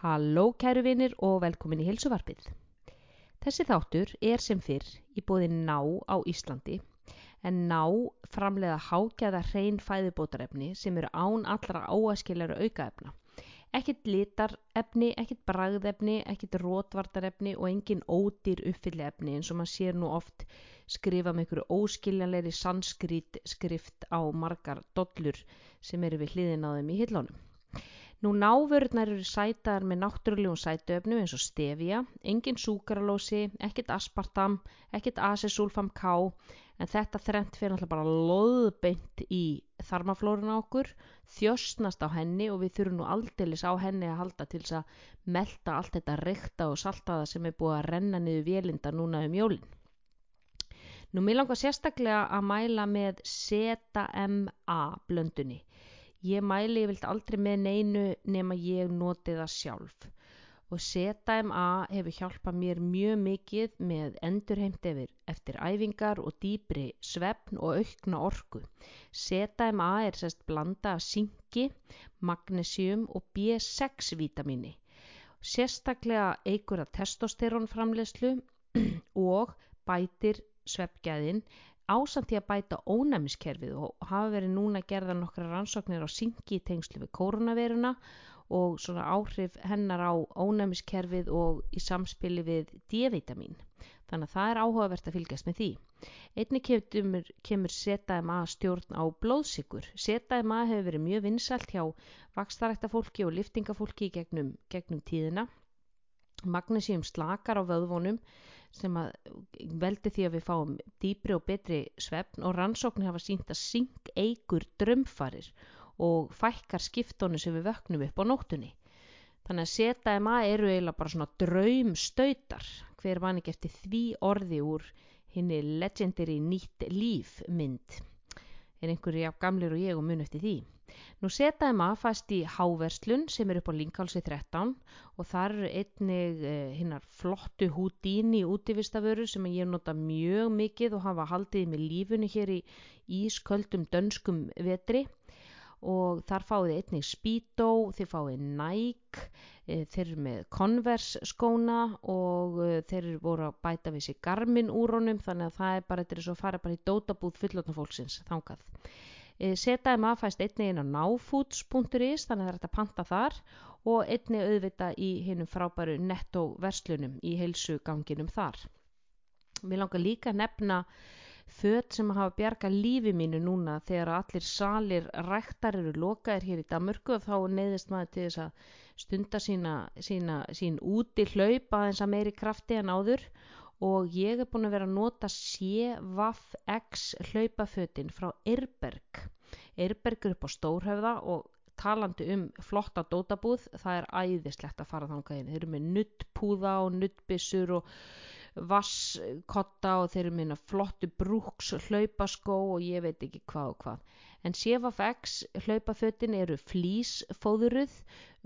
Halló kæru vinir og velkomin í heilsuvarpið. Þessi þáttur er sem fyrr í bóði ná á Íslandi en ná framleiða hágæða hrein fæðubótarefni sem eru án allra áaskiljara aukaefna. Ekkit litarefni, ekkit bragðefni, ekkit rótvartarefni og engin ódýr uppfylliefni eins og maður sér nú oft skrifa með einhverju óskiljanleiri sanskrít skrift á margar dollur sem eru við hliðin á þeim í hillónum. Nú návörðnar eru sætaðar með náttúrulegum sætuöfnum eins og stevia, engin súkaralósi, ekkit aspartam, ekkit asesulfam K, en þetta þrent fyrir alltaf bara loðbeint í þarmaflórunna okkur, þjóstnast á henni og við þurfum nú aldeilis á henni að halda til þess að melda allt þetta reykta og saltaða sem er búið að renna niður vélinda núna um jólinn. Nú mér langar sérstaklega að mæla með ZMA blöndunni. Ég mæli vilt aldrei með neinu nema ég noti það sjálf og ZMA hefur hjálpað mér mjög mikið með endurheimt eftir, eftir æfingar og dýbri svefn og aukna orku. ZMA er sérst blanda af syngi, magnesium og B6 vítamini. Sérstaklega eigur að testosterón framlegslu og bætir svefgæðin ásamt því að bæta ónæmiskerfið og hafa verið núna gerða nokkra rannsóknir á syngi í tengslu við koronaviruna og svona áhrif hennar á ónæmiskerfið og í samspili við D-vitamin. Þannig að það er áhugavert að fylgjast með því. Einni kemur, kemur ZMA stjórn á blóðsikur. ZMA hefur verið mjög vinsalt hjá vakstarækta fólki og liftingafólki gegnum, gegnum tíðina. Magnesium slakar á vöðvonum sem að veldi því að við fáum dýbri og betri svefn og rannsóknir hafa sínt að syng eigur drömfarir og fækkar skiptónu sem við vöknum upp á nóttunni. Þannig að ZMA eru eiginlega bara svona draumstautar hver mann ekki eftir því orði úr henni legendary nýtt lífmynd. Er einhverju jafn gamlir og ég og mun eftir því. Nú maður fast í Háverslun sem er upp á Linkálsi 13 og þar eru einnig eh, hinnar flottu húdíni útivistaföru sem ég nota mjög mikið og hafa haldið með lífunni hér í ísköldum dönskum vetri og þar fáið einnig Speedo, þið fáið Nike, e, þeir eru með Converse skóna og e, þeir eru voru að bæta við sér Garmin úr honum þannig að það er bara, þetta er svo að fara bara í dótabúð fullotna fólksins þangað. ZMA eh, fæst einni inn á náfoods.is þannig að það er að panta þar og einni auðvita í hinnum frábæru netto verslunum í heilsu ganginum þar. Mér langar líka að nefna född sem hafa bjarga lífi mínu núna þegar allir salir ræktar eru lokaðir hér í Damörgu og þá neyðist maður til þess að stunda sína, sína, sín úti hlaupa aðeins að meiri krafti en áður og ég er búin að vera að nota CVX hlaupafötin frá Irberg Irberg er upp á Stórhöfða og talandi um flotta dótabúð það er æðislegt að fara þangað inn. Þeir eru með nuttpúða og nuttbissur og vasskotta og þeir eru með flottu brúks hlaupaskó og ég veit ekki hvað og hvað en CFX hlaupafötin eru flýsfóðuruð,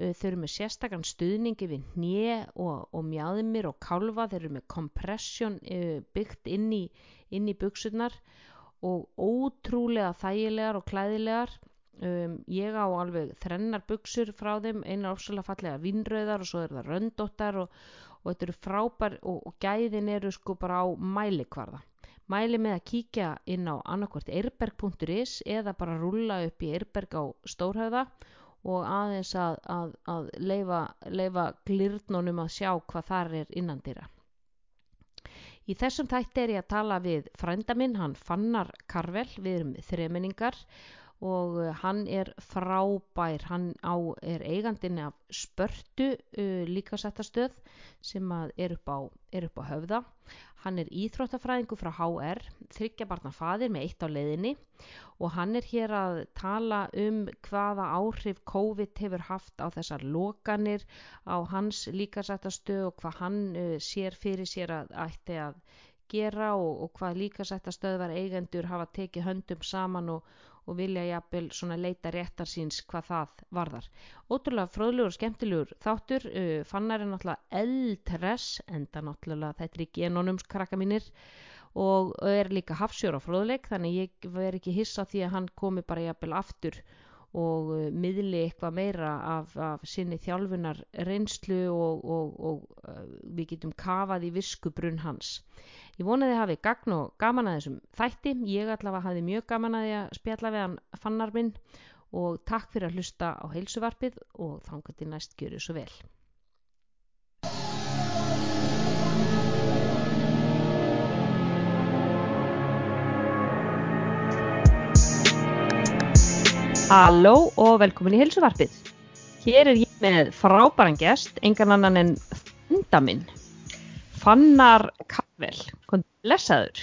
þau eru með sérstakann stuðningi við hnje og, og mjáðumir og kálfa, þeir eru með kompressjón byggt inn í, í buksunar og ótrúlega þægilegar og klæðilegar. Um, ég á alveg þrennar buksur frá þeim, eina ofsalega fallega vinnröðar og svo er það röndóttar og, og þetta eru frábær og, og gæðin eru sko bara á mælikvarða. Mæli með að kíkja inn á annarkvört eirberg.is eða bara rúla upp í eirberg á stórhauða og aðeins að, að, að leifa, leifa glirnunum að sjá hvað þar er innan dýra. Í þessum tætti er ég að tala við frænda minn, hann Fannar Karvel, við erum þremenningar og uh, hann er frábær, hann á, er eigandin af spörtu uh, líkasættastöð sem er upp, á, er upp á höfða Hann er íþróttafræðingu frá HR, þryggjabarna fadir með eitt á leiðinni og hann er hér að tala um hvaða áhrif COVID hefur haft á þessar lokanir á hans líkasættastöð og hvað hann sér fyrir sér að ætti að gera og, og hvað líkasættastöðvar eigendur hafa tekið höndum saman og, og vilja jafnvel svona leita réttar síns hvað það varðar. Ótrúlega fróðlegur og skemmtilegur þáttur, uh, fannar er náttúrulega eldress, enda náttúrulega þetta er í genónums krakka mínir og er líka hafsjóra fróðleik þannig ég verð ekki hissa því að hann komi bara jafnvel aftur og uh, miðli eitthvað meira af, af sinni þjálfunar reynslu og, og, og uh, við getum kafað í viskubrunn hans. Ég vonaði að hafi gagn og gaman að þessum þætti. Ég allavega hafi mjög gaman að að spjalla við hann fannar minn og takk fyrir að hlusta á heilsuvarpið og þangar til næst gjöru svo vel. Halló og velkomin í heilsuvarpið. Hér er ég með frábæran gest, engan annan en funda minn, Fannar Kafvel. Hvað lesaður?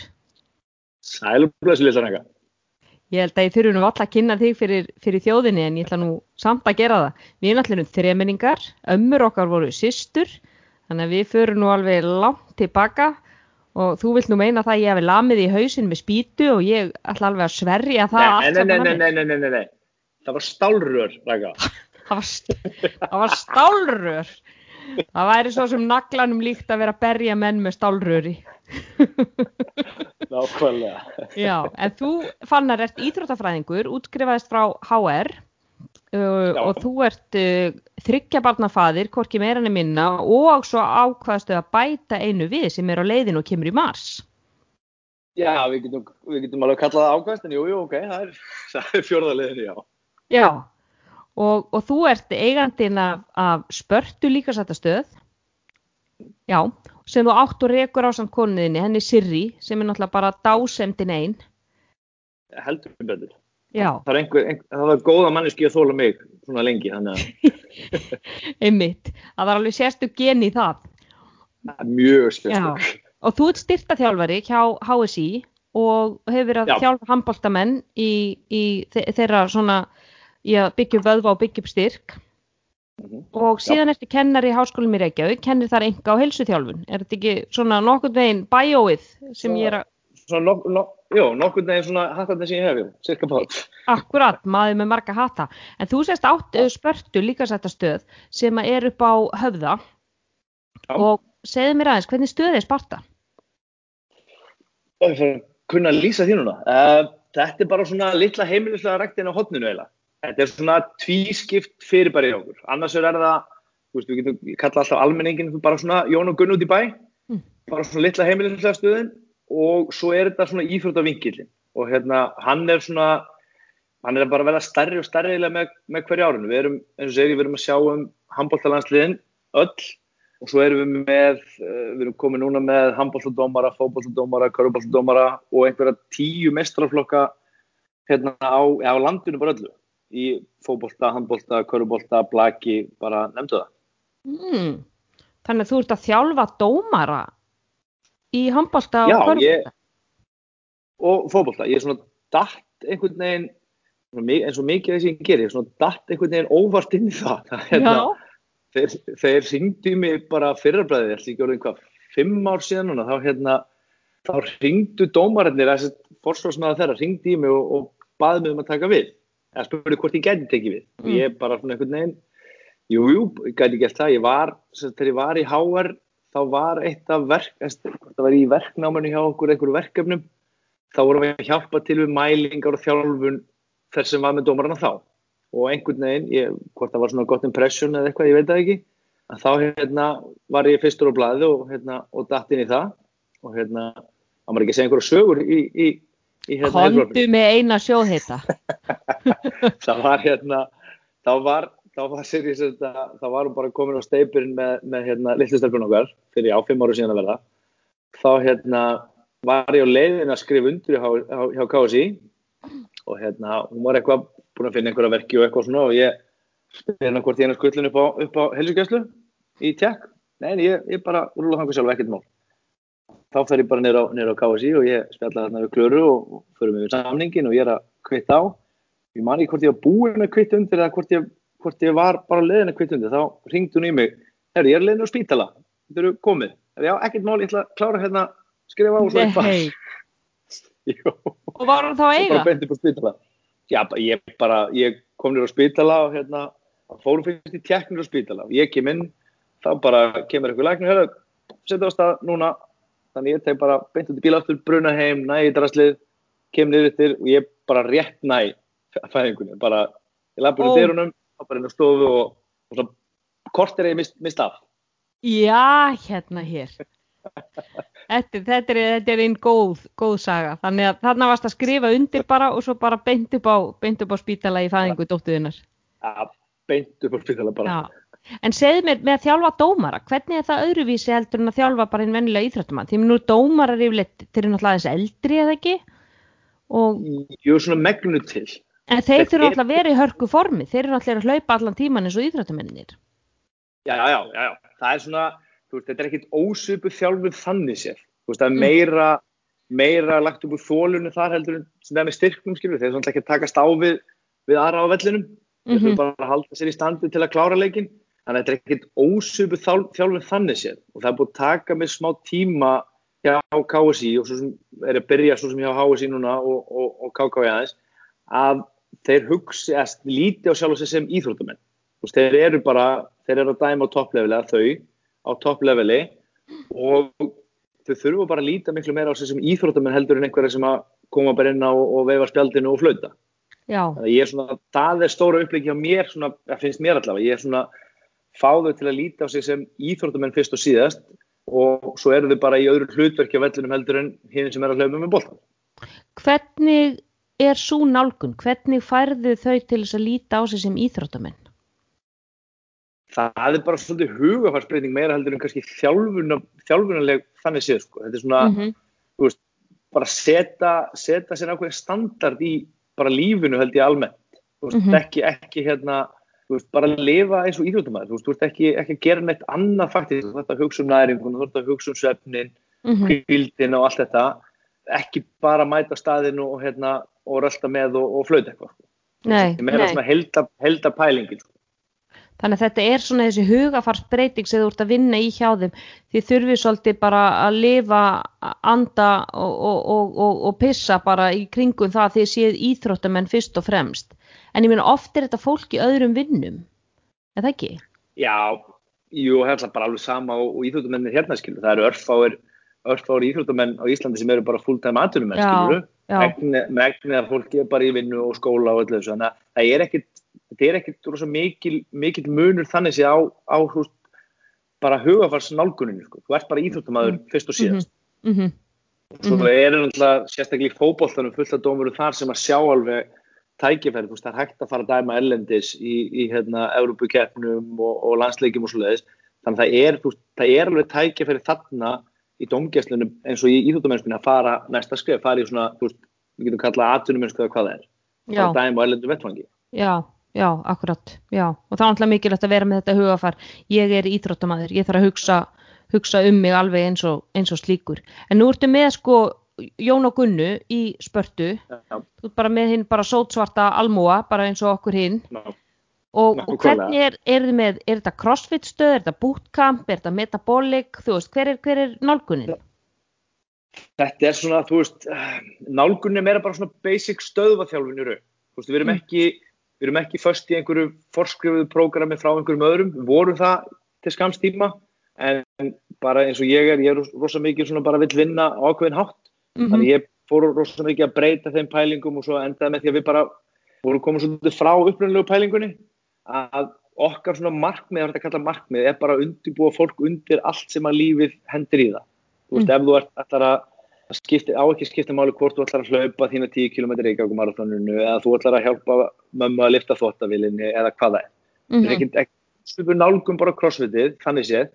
Sælublesu lisanega. Ég held að ég þurfi nú alltaf að kynna þig fyrir, fyrir þjóðinni en ég ætla nú samt að gera það. Við erum allir um þremenningar, ömmur okkar voru systur, þannig að við förum nú alveg langt tilbaka og þú vilt nú meina það að ég hefði lamið í hausin með spýtu og ég ætla alveg að sverja það Nei, nei, nei, nei, nei, nei, nei, nei. Það var stálrör. Það var, það var stálrör. Það væri svo sem naglanum líkt að vera að berja menn með stálröri. Nákvæmlega. Já, en þú fannar ert íþróttafræðingur, útskrifaðist frá HR uh, og þú ert uh, þryggjabarnafaðir, hvorki meira enn minna og svo ákvaðastu að bæta einu við sem er á leiðinu og kemur í mars. Já, við getum, við getum alveg kallað það ákvæmst, en jú, jú, ok, það er, er fjórðarliðinu, já. Já, og, og þú ert eigandinn af, af spörtu líkasættastöð, já, sem þú átt og rekur á samt konuðinni, henni Sirri, sem er náttúrulega bara dásemdin einn. Heldur við betur. Já, Það er einhver, einhver, það var góða manneski að þóla mig svona lengi, einmitt. Það var alveg sérstu gen í það. það mjög sérstök. Og þú ert styrtaþjálfari hjá HSI og hefur verið að Já. þjálfa handbóltamenn í, í þe- þeirra svona í að byggja vöðva og byggja upp styrk. Mhm. Og síðan ertu kennari í háskólum í Reykjavík, kennir þar enga á heilsuþjálfun. Er þetta ekki svona nokkurn veginn bæjóið sem Svo- ég er að, Svona, nok, nok, jú, nokkurn veginn svona hattarnir sem ég hef, cirka bát. akkurat, maður með marga hata. En þú sést átt uh, spörtu líkasættastöð sem er upp á höfða Já. og segðu mér aðeins, hvernig stöð er Sparta? Kunna lýsa því núna. Uh, þetta er bara svona litla heimilislega ræktin á hotninu eiginlega. Þetta er svona tvískipt fyrirbæri hjá okkur. Annars er það, þú veist, við getum kalla alltaf almenningin bara svona Jón og Gunn út í bæ. Mm. Bara svona litla heimilislega stöðin og svo er þetta svona íþróttavinkillin. Og hérna, hann er svona, hann er bara að verða stærri og stærri eiginlega með, með hverju árinu. Við erum, eins og segir, við erum að sjá um handbóltalandsliðin öll og svo erum við með, uh, við erum komið núna með handbóltadómara, fótbóltadómara, körubóltadómara og einhverja tíu mestrarflokka hérna á, á landinu bara öllu í fótbólta, handbólta, körubólta, blaki, bara nefndu það. Mm. Þannig að þú ert að þjálfa dómara í handbólta og Já, körfubolta? ég, og fótbólta, ég er svona datt einhvern veginn, eins og mikið því sem ég gerir, svona datt einhvern veginn óvart inn í það. hérna, þeir, þeir í mig bara fyrrabræðið, þess að ég gjörði einhvað fimm ár síðan núna, þá hérna þá ringdu dómarinnir þessi forsvarsmaður þeirra, ringdu í mig og, og baði mig um að taka við eða spurði hvort ég gæti tekið við. Og Mm. ég bara svona einhvern veginn jú, jú, gæti gert það, ég var þegar ég var í HR þá var eitt af verk, það var í verknámanu hjá okkur einhverju verkefnum þá vorum við að hjálpa til við mælingar og þjálfun þess sem var með dómarana þá. Og einhvern veginn, ég, hvort það var svona gott impression eða eitthvað, ég veit það ekki að þá hérna, var ég fyrstur á blaði og, hérna, og datt inn í það. Og hérna, það maður ekki að segja einhverja sögur í, í hérna, Kondu með eina sjóðhita. það var hérna þá var, þá var þetta þá var hún bara komin á steipurinn með, með hérna, litlustelpun okkar fyrir á fimm ára síðan að verða. Þá hérna var ég á leiðin að skrifa undir hjá, hjá, hjá KSI og hérna hún var eitthvað búin að finna einhverja verki og eitthvað svona og ég spyrir hérna hvort ég er skullin upp á, á helsugjöslu í tjekk nei, en ég, ég bara rúla þangur sjálf ekkert mál þá fer ég bara niður á, á KSI og ég spjalla þarna við klöru og, og förum við samningin og ég er að kvitta á. Ég man ekki hvort ég var búinn að kvitta undir eða hvort ég, hvort ég var bara leiðin að kvitta undir. Þá ringdi hún í mig. Herri, ég er leiðin á spítala, þetta eru komið. Herri, já, ekkert mál, ég ætla að klára hérna skrifa á og ég. Jú, Og var hann þá að og bara eiga? beinti på spítala. Já, ég bara, ég kom nýr á spítala og hérna, fórum fyrst í tjekknir á spítala. Og ég kem inn þá bara kemur eitthvað læknir, hérna setja á stað núna, þannig ég teg bara beint út í bílaftur, bruna heim, næ í draslið kem niður yfir og ég bara rétt næ fæðingunni, bara ég inn Ó. úr dyrunum, þá bara inn á stofu og, og svo kort er ég mist, mist af. Já, hérna hér. Þetta, þetta er, þetta er einn góð, góð saga. Þannig að þarna varst að skrifa undir bara og svo bara beint upp á, beint upp á spítala í fæðingu dóttuðinnar. Ja, beint upp á spítala bara. Já. En segðu mér með að þjálfa dómara, hvernig er það öðruvísi heldur en að þjálfa bara einn vennilega íþrættumann? Því nú dómarar eru náttúrulega aðeins eldri eða ekki? Og, Jú, svona megnu til. en þeir Þetta þurfa er- alltaf að vera í hörku formi, þeir eru alltaf að hlaupa allan tíman eins og íþrættumennir. Já, já, já, já, það er svona, veist, þetta er ekkit ósvipu þjálfur þannig sér. Veist, það er Mm. meira, meira lagt upp úr þólunni þar heldur en sem það er með styrknum, skilur, þeir er svona ekki að takast á við, við aðra á vellinum. Þeir Mhm. þurfa bara að halda sér í standi til að klára leikin. Þannig að þetta er ekkit ósvipu þjálfur þannig sér. Og það er búið að taka mig smá tíma hjá KSI og svo sem er að byrja svo sem hjá HSI núna og, og, og KKI aðeins, að þeir hugsi, að líti á sjálf sig sem íþróttamenn. Veist, þeir eru bara, þeir eru að dæma á toppleveli að þau á toppleveli og þau þurfa bara að líta miklu meira á sig sem íþróttamenn heldur en einhverja sem að koma bara inn á og veifa spjaldinu og flauta. Já, Þannig að ég er svona, það er stóra uppliki hjá mér, svona, það finnst mér allavega, ég er svona fá þau til að líta á sig sem íþróttamenn fyrst og síðast og svo eru þau bara í öðru hlutverki á vellinum heldur en hinn sem er að hlaupa með boltan. hvernig er svo nálgun? Hvernig færðu þau til þess að líta á sig sem íþróttamenn? Það er bara svolítið hugafarsbreyting meira heldur en kannski þjálfuna, þjálfunarleg þannig séð, sko. Þetta er svona, Mhm. þú veist, bara setja, setja sér ákveðin standard í bara lífinu held ég almennt. Þú veist, Mhm. ekki, ekki hérna, veist, bara lifa eins og íþjóttumæður. Þú þú veist ekki, ekki að gera neitt annað faktisk. Þú veist að hugsa um næringun, þú veist að hugsa um svefnin, Mhm. kvildin og allt þetta. Ekki bara mæta staðinu og hérna, og rölda með og, og flauta eitthvað. sko. Nei, Ég meina nei. svona helda, helda pælingin, sko. Þannig að þetta er svona þessi hugafarsbreyting sem þú ert að vinna í hjá þeim. Þið þurfið svolítið bara að lifa, anda og, og, og, og, pissa bara í kringum það að þið séð íþróttamenn fyrst og fremst. En ég meina oft er þetta fólk í öðrum vinnum. Er það ekki? Já, jú, það er bara alveg sama og, og íþjóttumennir hérna, skilur. Það eru örfáir, örfáir íþjóttumenn á Íslandi sem eru bara fulltime atvinnumenn, Já, skilur. já. Megnið að fólki er bara í vinnu og skóla og öllu þessu. Þannig að það er ekkit, þetta er ekkit rosa mikil, mikil munur þannig sé á, á húst, bara hugafars nálguninu, sko. Þú ert bara íþjóttumæður fyrst og síðast. Mm -hmm. Svo Mhm. er náttúrulega sérstaklega í fótboltanum fullt af dómurum þar sem að sjá alveg tækifæri, þú veist, það er hægt að fara að dæma ellendis í, í hérna, Európukeppnum og, og landsleikjum og svo leiðis. Þannig að það er, veist, það er alveg tækifæri þarna í domgæslunum eins og í íþjóttumennskunni að fara næsta skrif, fara í svona, þú veist, við getum kallað atvinnumennsku eða hvað það er. Já, Fara að dæma á ellendum vettfangi. já, já, akkurat. Já, og það er náttúrulega mikilvægt að vera með þetta hugafar. Ég er íþróttamaður, ég þarf að hugsa, hugsa um mig alveg eins og, eins og slíkur. En nú ertu með sko Jón og Gunnu í spörtu, ert bara með hinn bara sótsvarta almúa, bara eins og okkur hinn. ná. Og, og hvernig er, er þið með, er þetta crossfit stöð, er þetta bootcamp, er þetta metabolic, þú veist, hver er, hver er nálgunin? Þetta er svona, þú veist, nálgunni er meira bara svona basic stöðvaþjálfun í raun. Þú veist, við erum Mm. ekki, við erum ekki först í einhverju forskrifuðu prógrami frá einhverjum öðrum. Við vorum það til skams tíma, en bara eins og ég er, ég er rosa mikið svona bara vill vinna ákveðin hátt. Mm Þannig ég fór rosa mikið að breyta þeim pælingum og svo endaði með því að við bara vorum komið svolítið frá upprænlegu pælingunni að okkar svona markmið, það er þetta að kalla markmið, er bara að undirbúa fólk undir allt sem að lífið hendur í það. Þú veist, Mm. ef þú ert ætlar að skipti, á ekki skipta máli hvort þú ætlar að hlaupa þína 10 km í Reykjavíkumarathoninu eða þú ætlar að hjálpa mömmu að lifta þvottavilinni eða hvað það er. Mhm. Þetta er ekki, ekki svipur nálgum bara crossfitið, þannig séð.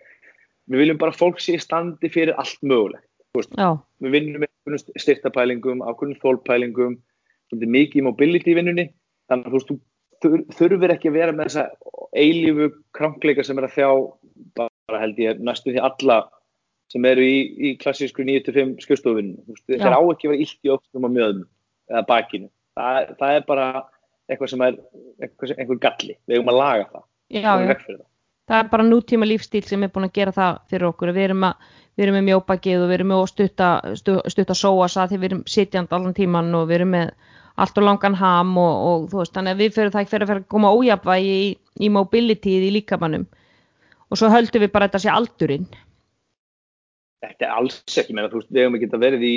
Við viljum bara fólk sé í standi fyrir allt mögulegt. Já, Við vinnum með styrtapælingum, ákveðnum þólpælingum, mikið mobility í vinnunni. Þannig að þú veist, þur- þurfir ekki að vera með þessa eilífu krankleika sem er að þjá bara held ég næstu því alla sem eru í, í klassísku 9-5 skjöstofunni. Já. Þeir á ekki að vera illt í öllum og mjöðum eða bakinu. Það, það er bara eitthvað sem er eitthvað, sem- einhver galli. Við eigum að laga það. já, já. Það. Er bara nútíma lífstíl sem er búin að gera það fyrir okkur. Við erum, að, við erum með mjóbakið og við erum með stutta, stu- stutta sóasa því við erum sitjandi allan tíman og við erum með allt og langan ham og, og þú veist, þannig að við fyrir það ekki fyrir að fyrir að koma ójafvægi í, í mobilityð í líkamannum og svo höldum við bara þetta sé aldurinn. þetta er alls ekki meina, þú veist, við hefum ekki að verið í,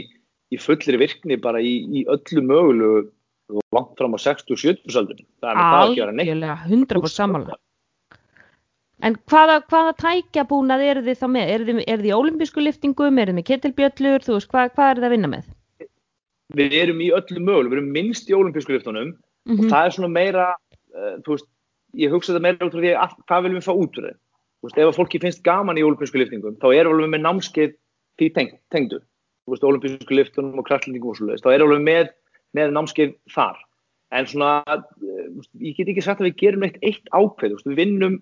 í fullri virkni bara í, í öllu mögulegu langt fram á 60-70 aldurinn. Það er með það að gera neitt. Algjörlega, 100% samanlega. En hvaða, hvaða tækjabúnað eru þið þá með? Eru þið, eru þið í ólimpísku liftingum, eru þið með kettilbjöllur, þú veist, hvað, hvað er það að vinna með? Við erum í öllum mögulegum, við erum minnst í olimpísku liftunum Mm og það er svona meira, uh, þú veist, ég hugsa þetta meira út frá því að hvað viljum við fá út úr þeim. Þú veist, ef að fólki finnst gaman í olimpísku liftingum, þá erum við með námskeið því teng, tengdu. Þú veist, olimpísku liftunum og kraftlendingum og svoleiðis. Þá erum við með, með námskeið þar. En svona, uh, ég get ekki sagt að við gerum eitt, eitt ákveð, við vinnum,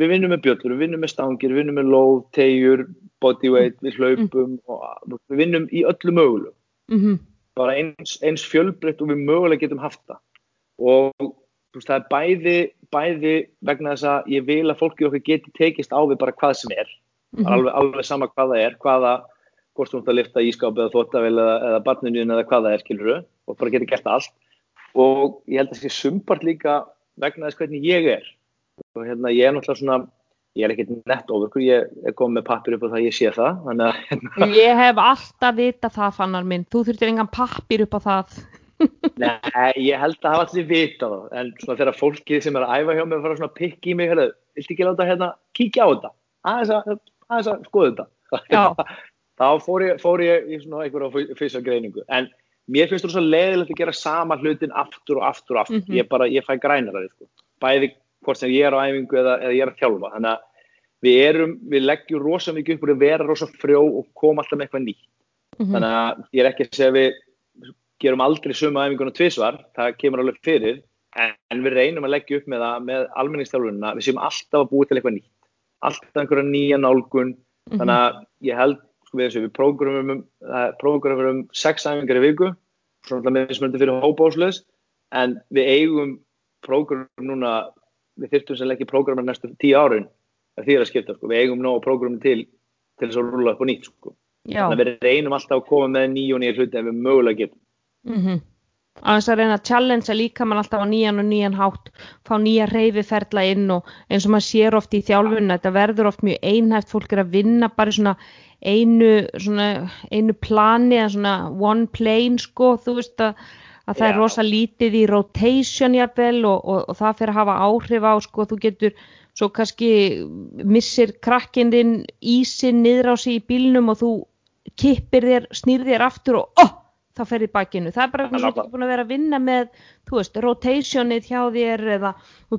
við vinnum með bjöllur, við vinnum með stangir, við vinnum með lóð, tegjur, bodyweight, við hlaupum og við vinnum í öllu mögulegu. Mm -hmm. Bara eins, eins fjölbreytt og við mögulega getum haft það og veist, það er bæði, bæði vegna þess að ég vil að fólki okkur geti tekist á við bara hvað sem er mm -hmm. alveg, alveg sama hvað það er hvaða, hvort þú ert að lifta ískáp eða þóttavel eða, eða barninu eða hvað það er skiluru og bara geti gert allt og ég held að það sé sumpart líka vegna þess hvernig ég er og hérna ég er náttúrulega svona ég er ekkert nett ofurkur, ég er komið með pappir upp á það að ég sé það að, hérna. ég hef alltaf vita það fannar minn þú þurftir engan pappir upp á það Nei, ég held að hafa allir vita það, en svona þegar fólkið sem er að æfa hjá mig fara svona pikk í mig, hérna, viltu ekki láta hérna kíkja á þetta, aðeins að, aðeins að skoða þetta. Þá fór ég, fór ég í svona einhverja fyrsta greiningu, en mér finnst þú svo leiðilegt að gera sama hlutin aftur og aftur og aftur, mm -hmm. ég bara, ég fæ grænar það, sko. bæði hvort sem ég er á æfingu eða, eða ég er að þjálfa, þannig að við erum, við leggjum rosa mikið upp úr að vera rosa frjó og koma alltaf með eitthvað nýtt, mm -hmm. þannig að ég er ekki að segja við gerum aldrei suma æfinguna tvísvar, það kemur alveg fyrir, en við reynum að leggja upp með það með almenningstjálfununa, við séum alltaf að búa til eitthvað nýtt, alltaf einhverja nýja nálgun, mm -hmm. þannig að ég held, sko við þessu, við prógramum, prógramum um sex æfingar í viku, svona með mismöndi fyrir hópásleis, en við eigum prógramum núna, við þyrftum sem leggja prógramum næstu tíu árin, það þýr að skipta, sko, við eigum ná prógramum til, til þess að rúla upp og nýtt, sko. Þannig að við reynum alltaf að koma með nýju og nýju hluti ef við mögulega getum. Mm -hmm. að þess að reyna að challengea líka mann alltaf á nýjan og nýjan hátt fá nýja reyfiferðla inn og eins og maður sér oft í þjálfunna þetta verður oft mjög einhæft, fólk er að vinna bara svona einu svona einu plani eða svona one plane sko, þú veist að, að það Já. er rosa lítið í rotation jafnvel og, og, og það fyrir að hafa áhrif á sko, þú getur svo kannski missir krakkindinn ísin niður á sig í bílnum og þú kippir þér, snýr þér aftur og oh, þá fer í bakinu. Það er bara þú ert búin að vera að vinna með, þú veist, rotationið hjá þér eða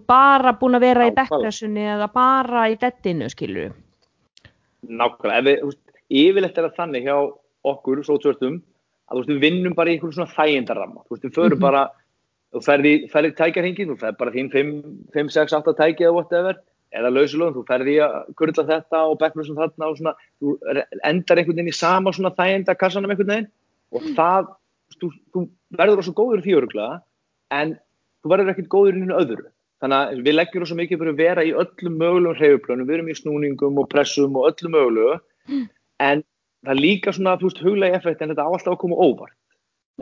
bara búin að vera í backpressunni eða bara í dettinu, skilur þú? Nákvæmlega, ef við, þú veist, yfirleitt er það þannig hjá okkur, svo tvörtum, að veist, við vinnum bara í einhvern svona þægindarramma, þú veist, við förum mm -hmm. bara, þú ferði, ferði tækjarhingin, þú ferði bara þín 5, 6, 8 tæki eða whatever, eða lausulögum, þú ferði að kurla þetta og backpressum þarna og svona, þú endar einhvern veginn í sama svona þægindarkassanum einhvern veginn og það, þú, þú verður svo góður því öruglega en þú verður ekkert góður í nýju öðru þannig að við leggjum svo mikið fyrir að vera í öllum mögulegum hreyfuplönum, við erum í snúningum og pressum og öllum mögulegu mm. en það er líka svona, þú veist, huglega effekt en þetta á alltaf að koma óvart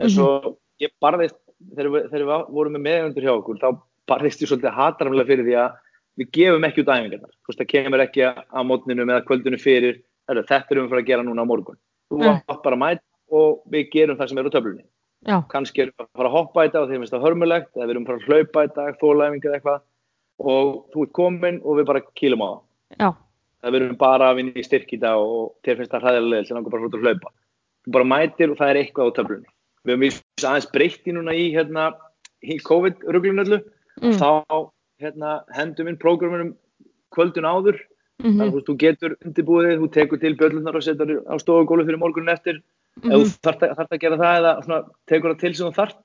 en svo mm -hmm. ég barðist þegar við, þegar við vorum með meðjöndur hjá okkur þá barðist ég svolítið hatramlega fyrir því að við gefum ekki út æfingarnar, þú veist, það kemur ekki að mótninu með kvöldinu fyrir, þetta erum við fyrir að gera núna á morgun þú mm. bara mæt og við gerum það sem er á töflunni. Já. Kanski erum við að fara að hoppa í dag og þeim finnst það hörmulegt, eða við erum að fara að hlaupa í dag, þólæfingi eða eitthvað og þú ert komin og við bara kýlum á það. Það við erum bara að vinna í styrk í dag og þér finnst það hræðilega sem langar bara að hlaupa. Þú bara mætir og það er eitthvað á töflunni. Við hefum vist aðeins breytti núna í, hérna, í COVID-ruglunöllu, mm. þá hérna, hendum við prógramunum kvöldun áður Mm -hmm. Þannig að þú getur undirbúið, þú tekur til björlunar og setur á stofugólu fyrir morgunin eftir mm -hmm. ef þú þarf að, þarf að gera það eða svona, tekur það til sem þú þarft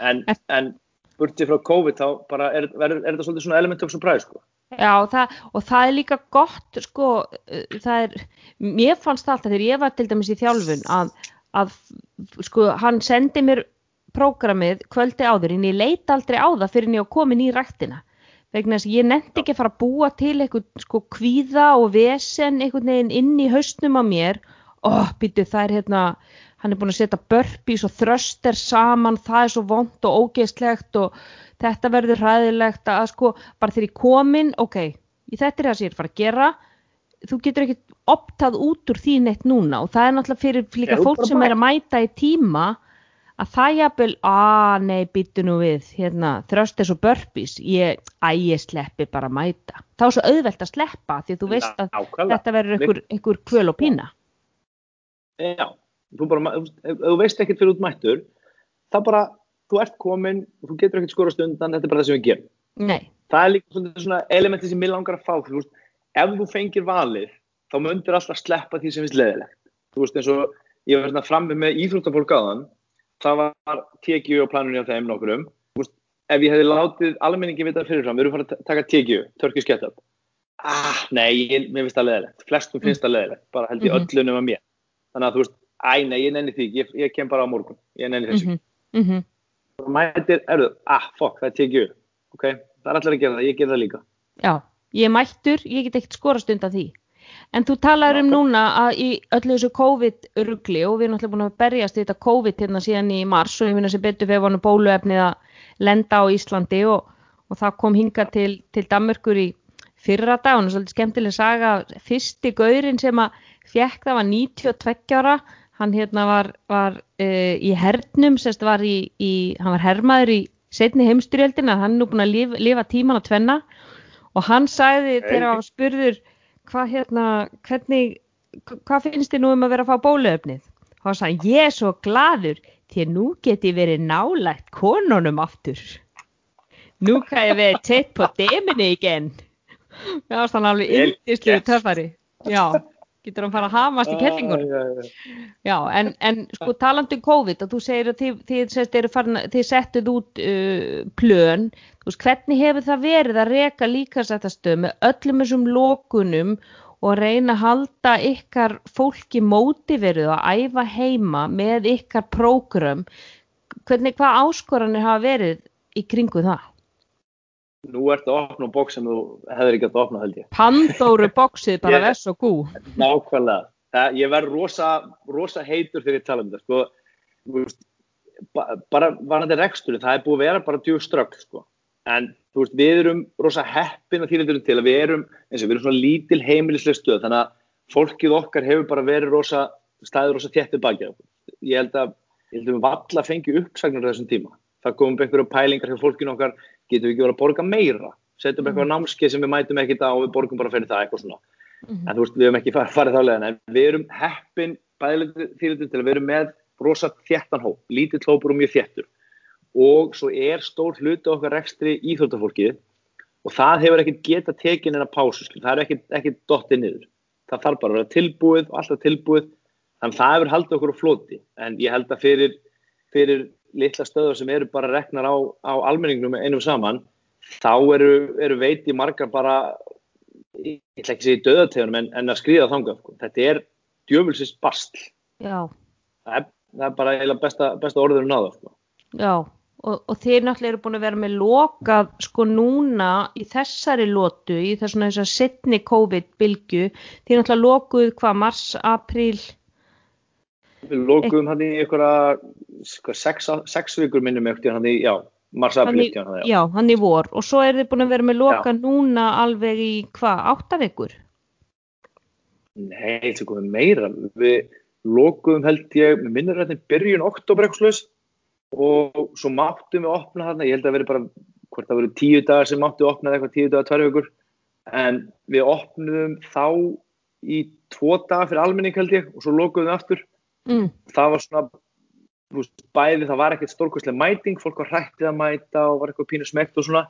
en, en burtið frá COVID þá bara er, er, er þetta svolítið svona element of surprise sko. Já það, og það er líka gott sko, það er mér fannst alltaf þegar ég var til dæmis í þjálfun að, að sko hann sendi mér prógramið kvöldi áður en ég leita aldrei á það fyrir en ég komin í rættina vegna þess að ég nefndi ekki að fara að búa til eitthvað sko kvíða og vesen einhvern veginn inn í hausnum á mér oh, býtu það er hérna hann er búin að setja börpís og þröster saman, það er svo vond og ógeðslegt og þetta verður hræðilegt að sko, bara þegar ég komin ok, þetta er það sem ég er fara að gera þú getur ekki optað út úr því neitt núna og það er náttúrulega fyrir líka fólk sem er að mæta í tíma að það jafnvel, að nei, býttu nú við, hérna, þröst þessu börpís, ég, að ég sleppi bara að mæta. Það er svo auðvelt að sleppa því að þú veist að Nákvæmlega. þetta verður einhver kvöl og pína. Já, þú bara, ef þú veist ekkert fyrir út mættur, þá bara, þú ert komin, þú getur ekkert skorast undan, þetta er bara það sem við gerum. Nei, Það er líka svona elementi sem ég langar að fá, þú veist, ef þú fengir valið, þá myndir alltaf sleppa því sem finnst leðilegt. Þú veist, eins og ég var svona frammi með íþróttafólk áðan, það var TGU á planunni á þeim nokkurum, þú veist, ef ég hefði látið almenningi vita fyrirfram, við erum farið að taka TGU, Turkish Get-Up, ah, nei, ég, mér finnst það leðilegt, flestum finnst það leðilegt, bara held ég Mhm. öllunum að mér. Þannig að þú veist, æ, nei, ég nenni því, ég, ég kem bara á morgun, ég nenni þessu. mhm, mhm, Þú mætir, erðu, ah, fuck, það er TGU, ok, það er allir að gera það, ég ger það líka. já, ég er mættur, ég get ekkert skorast undan því. En þú talaður um núna að í öllu þessu COVID-rugli og við erum alltaf búin að berjast í þetta COVID hérna síðan í mars og ég finna sem betur fyrir vonu bóluefnið að lenda á Íslandi og, og það kom hinga til, til Danmörkur í fyrra dag. Og svolítið skemmtileg saga. Fyrsti gaurinn sem að fjekk það var 92 ára hann hérna var, var uh, í hernum, sérst var í, í hann var hermaður í setni heimstyrjöldina hann er nú búin að lifa, lifa tíman að tvenna. Og hann sagði Ok. þegar hann spurður hvað hérna, hvernig hvað finnst þið nú um að vera að fá bóluefnið? Og hann sagði, ég er svo gladur því að nú get ég verið nálægt konunum aftur. Nú kann ég verið teitt på deminni igen það var þannig alveg gert. töffari. Já, getur hann fara að hamast í kellingunum Ah, já, já. Já, en, en sko talandi um COVID og þú segir að þið, þið, þið, þið settuð út uh, plön, þú veist, hvernig hefur það verið að reka líkasættastöð með öllum þessum lókunum og reyna að halda ykkar fólki mótiveruð að æfa heima með ykkar prógram, hvernig, hvað áskoranir hafa verið í kringu það? Nú ertu að opna bóks sem þú hefur ekki að opna held ég. Pandóru bóksið bara Ég- vess og gú. Nákvæmlega. Það, ég verð rosa, rosa heitur þegar ég tala um þetta. Sko, bara varandi reksturinn, það er búið að vera bara djúg strögg. Sko. En veist, við erum rosa heppin að þýrleiturinn til að við erum, eins og við erum svona lítil heimilislega stöð. Þannig að fólkið okkar hefur bara verið rosa, staðið rosa á okkur. Ég held að, ég held að við valla fengi uppsagnur á þessum tíma. Það komum einhverju pælingar hjá fólkinu okkar, getum við ekki verið að borga meira. Setjum eitthvað námskeið sem við mætum ekkert á og við borgum bara fyrir það eitthvað svona Mhm. en þú veist, við hefum ekki farið, farið þá leiðan en við erum heppin bæðilega þýrleitur til að við erum með rosa þéttan hóp, lítill hópur og mjög þéttur og svo er stór hluti okkar rekstri íþróttafólkið og það hefur ekkert geta tekin en að pásu, skil. það er ekkert, ekkert dottið niður, það þarf bara að vera tilbúið og alltaf tilbúið, þannig það hefur haldið okkur á floti, en ég held að fyrir, fyrir litla stöður sem eru bara reknar á, á almenningnum einum saman, þá eru, eru veiti margar bara ég ætla ekki að segja í döðategunum en, en að skrýða þangað. Sko. Þetta er djöfulsins bastl. Það er, það er bara eiginlega besta, besta orður um náða. Sko. Já, og, og þeir náttúrulega eru búin að vera með lokað sko núna í þessari lotu, í þessuna þessar setni COVID-bylgu, þeir náttúrulega lokuð hvað, mars, apríl, Við lókuðum hann í einhverja sko, sex, sex vikur minnum eftir hann í, já, mars hann april í, eftir hann, já. já, hann í vor, og svo eru þeir búin að vera með lokað núna alveg í hvað, átta vikur? Nei, þetta komið meira. Við lókuðum held ég, við minnum þetta byrjun oktober eitthvað og svo máttum við opna hann, ég held að veri bara, hvort það verið tíu dagar sem máttu opna eða eitthvað tíu dagar, tvær vikur, en við opnum þá í tvo dagar fyrir almenning held ég og svo lókuðum við aftur. Mm, það var svona veist, bæði, það var ekkert stórkvæslega mæting fólk var hrættið að mæta og var eitthvað pínu smekt og svona.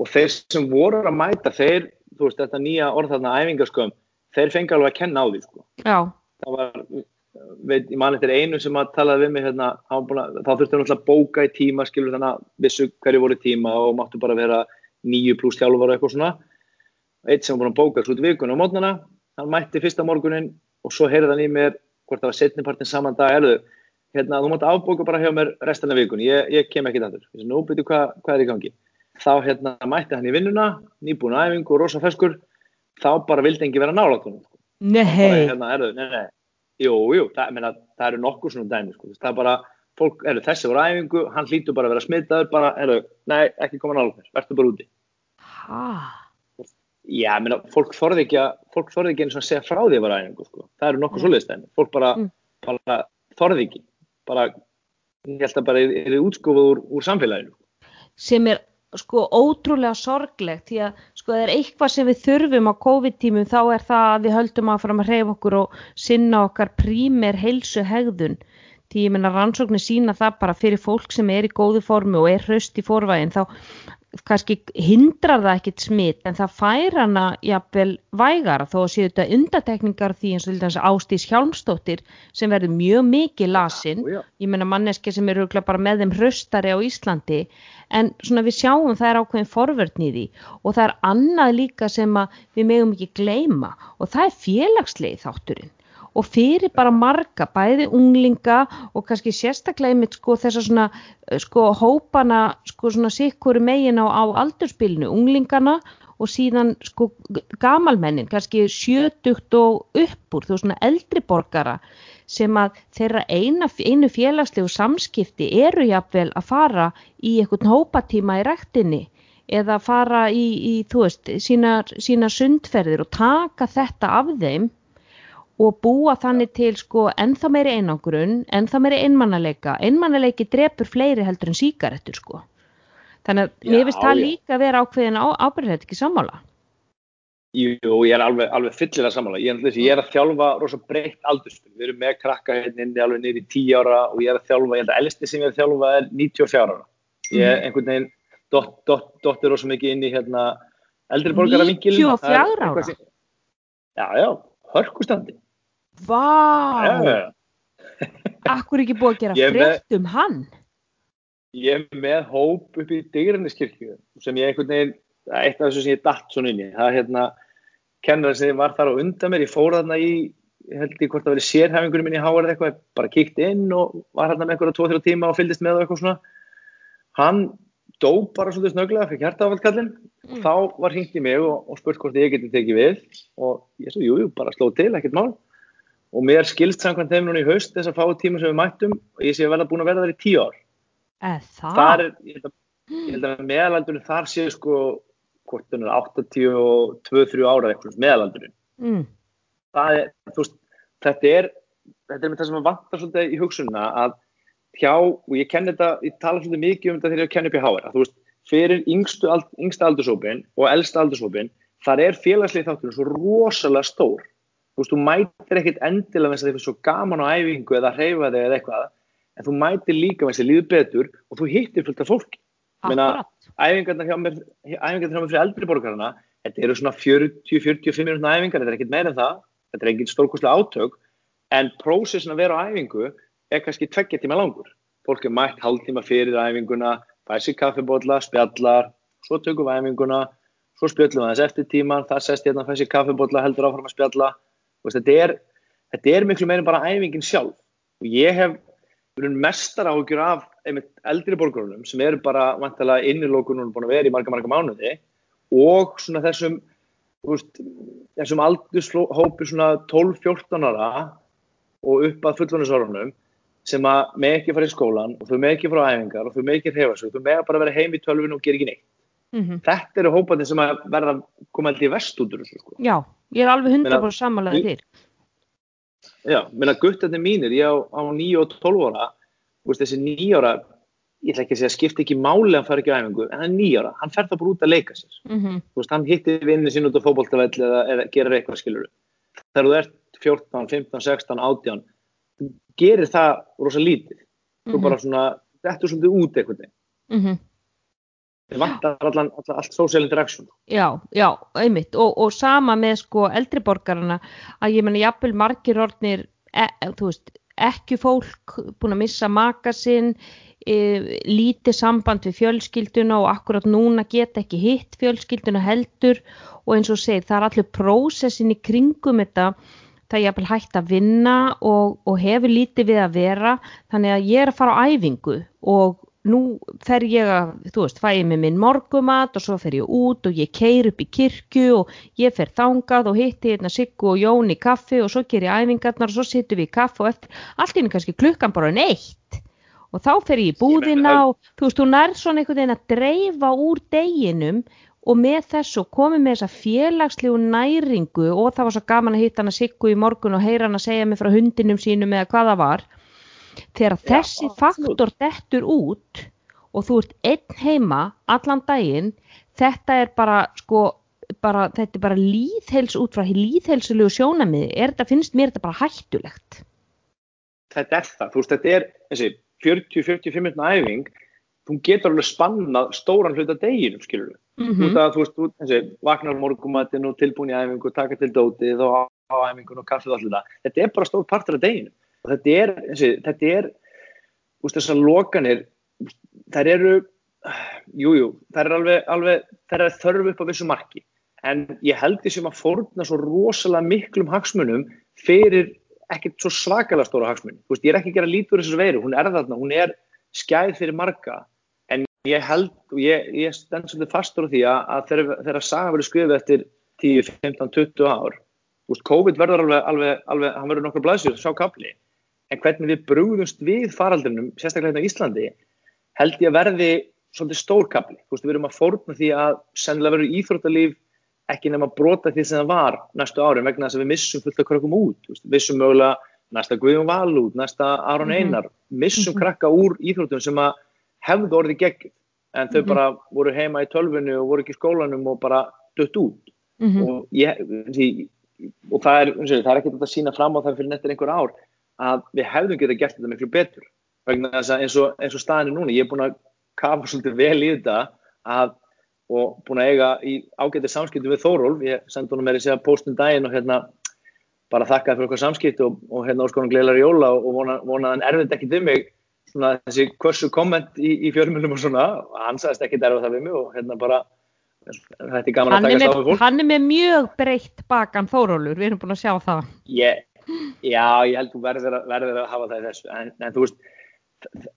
Og þeir sem voru að mæta þeir, þú veist, þetta nýja orð þarna æfingasköðum, þeir fengi alveg að kenna á því sko. já, það var, veit, ég man eftir einu sem að talaði við mig hérna, að, þá þurfti hann alltaf að bóka í tíma skilur þannig að vissu hverju voru tíma og máttu bara vera nýju pluss þjálfur og eitthvað svona. Eitt sem var búinn að bóka svo út vikuna á mótnana hann mætti fyrsta morgunin og svo heyrði hann í mér hvort það var setnipartin saman dag erðu, hérna, þú mátt afbóka bara hjá mér restan af vikun, ég, ég kem ekki sé, nú byrju hvað, hvað er í gangi? Þá hérna mætti hann í vinnuna nýbúin æfingu og rosa feskur þá bara vildi engi vera nálátt honum sko. nei, hérna, erðu, nei, nei, jú, jú það, meina, það eru nokkur svona dæmi sko. það er bara, fólk, erðu, þessi voru æfingu hann hlýtur bara að vera smitaður bara, erðu, nei, ekki koma nálátt mér, verður bara úti. Ha, Já, meina, fólk þorði ekki að, fólk þorði ekki eins og að segja frá því að vera æfingu, sko. Það eru nokkuð Mm. svoleiðis dæmi. Fólk bara, Mm. bara þorði ekki. Bara ég held að bara er, er útskofað úr, úr samfélaginu sem er sko ótrúlega sorglegt því að sko það er eitthvað sem við þurfum á COVID-tímum þá er það að við höldum að fara að reyfa okkur og sinna okkar prímer heilsu hegðun því ég menna rannsóknir sína það bara fyrir fólk sem er í góðu formu og er hraust í forvægin þá kannski hindrar það ekkit smitt en það fær hana jafnvel vægara þó að séu þetta undatekningar því eins og til dæmis Ástís Hjálmstóttir sem verður mjög mikið lasin. Já, já. ég menna manneski sem eru bara með þeim hraustari á Íslandi. En svona við sjáum það er ákveðin því. Og það er annað líka sem að við megum ekki gleyma og það er félagslegi þátturinn og fyrir bara marga, bæði unglinga og kannski sérstaklega einmitt sko þess að svona eh, sko hópana sko svona sikkuru megin á, á aldurspilinu, unglingana og síðan sko gamalmennin, kannski sjötugt og uppur, þú svona eldri borgara sem að þeirra eina, einu félagslegu samskipti eru jafnvel að fara í einhvern hópatíma í rektinni eða fara í, í þú veist, sína, sína sundferðir og taka þetta af þeim og búa þannig til sko ennþá meiri einangrun, ennþá meiri einmannaleika, einmannaleiki drepur fleiri heldur en síkaretur sko. Þannig að mér finnst það já. líka að vera ákveðin á, ábyrðið ekki sammála. Jú, ég er alveg, alveg fyllilega sammála. Ég er, ég er að þjálfa rosa breytt aldurspil. Við erum með krakka hérna alveg niður í 10 ára og ég er að þjálfa, ég held að elsti sem ég er að þjálfa er 94 ára. Ég er einhvern veginn dott, dott, dottir rosa mikið inn í hérna eldri borgara 94 ára? Já, já, hörkustandi. Vá, akkur ekki búið að gera er frétt um hann. Ég er með hóp upp í Digranniskirkju sem ég einhvern veginn, er eitt af þessu sem ég datt svona inn í. Það er hérna kennari sem var þar á undan mér, ég fór þarna í, held ég hvort það verið sérhæfingunum minn í eða eitthvað, bara kíkti inn og var hérna með einhverja 2-3 tíma og fylgdist með og eitthvað svona. Hann dó bara svolítið snöglega, fyrir hjartaáfaldkallin Mm. þá var hringt í mig og, og spurt hvort ég geti tekið við og ég svo, jú, jú, bara sló til, ekkert mál og mér skilst samkvæmt þeim núna í haust þess að fá tíma sem við mættum og ég sé að verða búin að verða þar í tíu ár. Þar er, ég held að, held að meðalaldurinn þar séu sko hvort hann er 82-3 ára eitthvað, meðalaldurinn Mm. það er, þú veist, þetta er þetta er með það sem að vantar svolítið í hugsunna að hjá, og ég kenni þetta ég tala svolítið mikið um þetta þegar ég kenni upp í HR að þú veist, fyrir yngstu, yngsta aldursópin og elsta aldursópin þar er félagslið þátturinn svo rosalega stór þú veist, þú mætir ekkit endilega með þess að þið finnst svo gaman á æfingu eða hreyfa þig eða eitthvað en þú mætir líka með þess að líður betur og þú hittir fullt af Akkurat. æfingarnar hjá mér fyrir eldri borgarna þetta eru svona 40-45 minútna æfingar þetta er ekkit meira en það, þetta er engin stórkostlega átök en prósessin að vera á æfingu er kannski tveggja tíma langur. Fólk er mætt hálftíma fyrir æfinguna fæ sér kaffibólla, spjallar svo tökum við æfinguna svo spjöllum við aðeins eftir tíman, það sest hérna fæ sér kaffibólla, heldur áfram að spjalla veist, þetta, er, þetta er miklu meira bara æfingin sjálf. Og ég hef verið mestar áhugjur af einmitt eldri borgarunum sem eru bara vantilega innilokunum búin að vera í marga marga mánuði. Og svona þessum veist, þessum aldurshópi svona 12-14 ára og upp að fullónisárunum sem að með ekki fara í skólan og þau með ekki fara á æfingar og þau með ekki hrefa sig þau með bara vera heim í tölvinu og gera ekki neitt. Mm þetta eru hópandi sem að verða að koma held í vest út úr þessu sko. Já, ég er alveg 100% Meina- sammálaðið þér. Já, menna guttarnir mínir, ég á, á 9 og 12 ára, veist, þessi 9 ára, ég ætla ekki að segja, skipti ekki máli hann fara ekki á æfingu, en hann er 9 ára, hann fer það bara út að leika sér. Mm Þú veist, hann hittir vinni sín út á fótboltavell eða, eða gerir eitthvað skilur. Þegar þú ert 14, 15, 16, 18, þú gerir það rosa lítið. Þú bara svona, þetta er svolítið út eitthvað. -hmm. Þið vantar allan, allan, allt social interaction. Já, já, einmitt. Og, og sama með sko eldriborgarana að ég menna jafnvel margir orðnir e, þú veist, ekki fólk búin að missa maka sinn e, lítið samband við fjölskylduna og akkurat núna geta ekki hitt fjölskylduna heldur. Og eins og segir það er allir prósessin í kringum þetta. Það er jafnvel hægt að vinna og, og hefur lítið við að vera. Þannig að ég er að fara á æfingu og nú fer ég að, þú veist, fæ ég með minn morgumat og svo fer ég út og ég keir upp í kirkju og ég fer þangað og hitti hérna Siggu og Jón í kaffi og svo ger ég æfingarnar og svo sittum við í kaffi og eftir, allt inn kannski klukkan bara neitt og þá fer ég í búðina og þú veist, þú nær svona einhvern veginn að dreifa úr deginum og með þessu komið með þessa félagslegu næringu og það var svo gaman að hitta hana Siggu í morgun og heyra hana segja mig frá hundinum sínum eða hvað það var þegar þessi faktor dettur út og þú ert einn heima allan daginn þetta er bara sko bara, þetta er bara líðhels út frá líðhelsulegu sjónamiði er þetta, finnst mér þetta bara hættulegt? Þetta er það, þú veist, þetta er þessi 40-45 minna æfing þú getur alveg spannað stóran hluta deginum, skilur við mm þú veist að þú veist, þú, þessi, vaknar morgumatinn og tilbúin í æfingu, taka til dótið og á, æfingun og kaffið og allir það þetta er bara stór partur af deginu og þetta er, þessi, þetta er veist, þessar lokanir þær eru jújú, jú, þær eru alveg, alveg þær eru þörfu upp á vissu marki. En ég held því sem að fórna svo rosalega miklum hagsmunum fyrir ekkert svo svakalega stóra hagsmunum ég er ekki að gera lítur þessar veiru, hún er þarna hún er skæð fyrir marga. En ég held og ég, ég stend svolítið fastur á því að, að þegar, þegar saga verður skrifið eftir 10, 15, 20 ár COVID verður alveg, alveg, alveg hann verður nokkur blæsir, sá kapli en hvernig við brúðumst við faraldrinum sérstaklega hérna á Íslandi held ég að verði svolítið stór kapli þú veist, við erum að fórna því að sennilega verður íþróttalíf ekki nema að brota því sem það var næstu árin vegna þess að við missum fullt af krökkum út, þú veist, vissum mögulega næsta Guðjón Val út, næsta Aron Mhm. Einar. Missum Mhm. krakka úr íþróttum sem að hefðu orðið gegn en þau Mhm. bara voru heima í tölvinu og voru ekki í skólanum og bara dött út. Mm og, ég, því, og það er, er ekki þetta að sína fram á það fyrir nettir einhver ár að við hefðum getað gert þetta miklu betur. Vegna þess að eins og, eins og staðin er núna ég er búin að kafa svolítið vel í þetta að, og búin að eiga í ágætið samskiptum við Þórólf. Ég sendi honum með því að postum daginn og hérna bara þakkaði fyrir okkar samskipt og, og hérna óskonum gleilar jóla og vona, vona að hann erfitt ekki til mig svona þessi hversu komment í, í fjölmjölum og svona, hann sagðist ekki derfa það við mig og hérna bara þetta er gaman að er taka við fólk. hann er með mjög breytt bakan Þórólur, við erum búin að sjá það. Ég, já, ég held þú verður að, verður að hafa það í þessu. En, en þú veist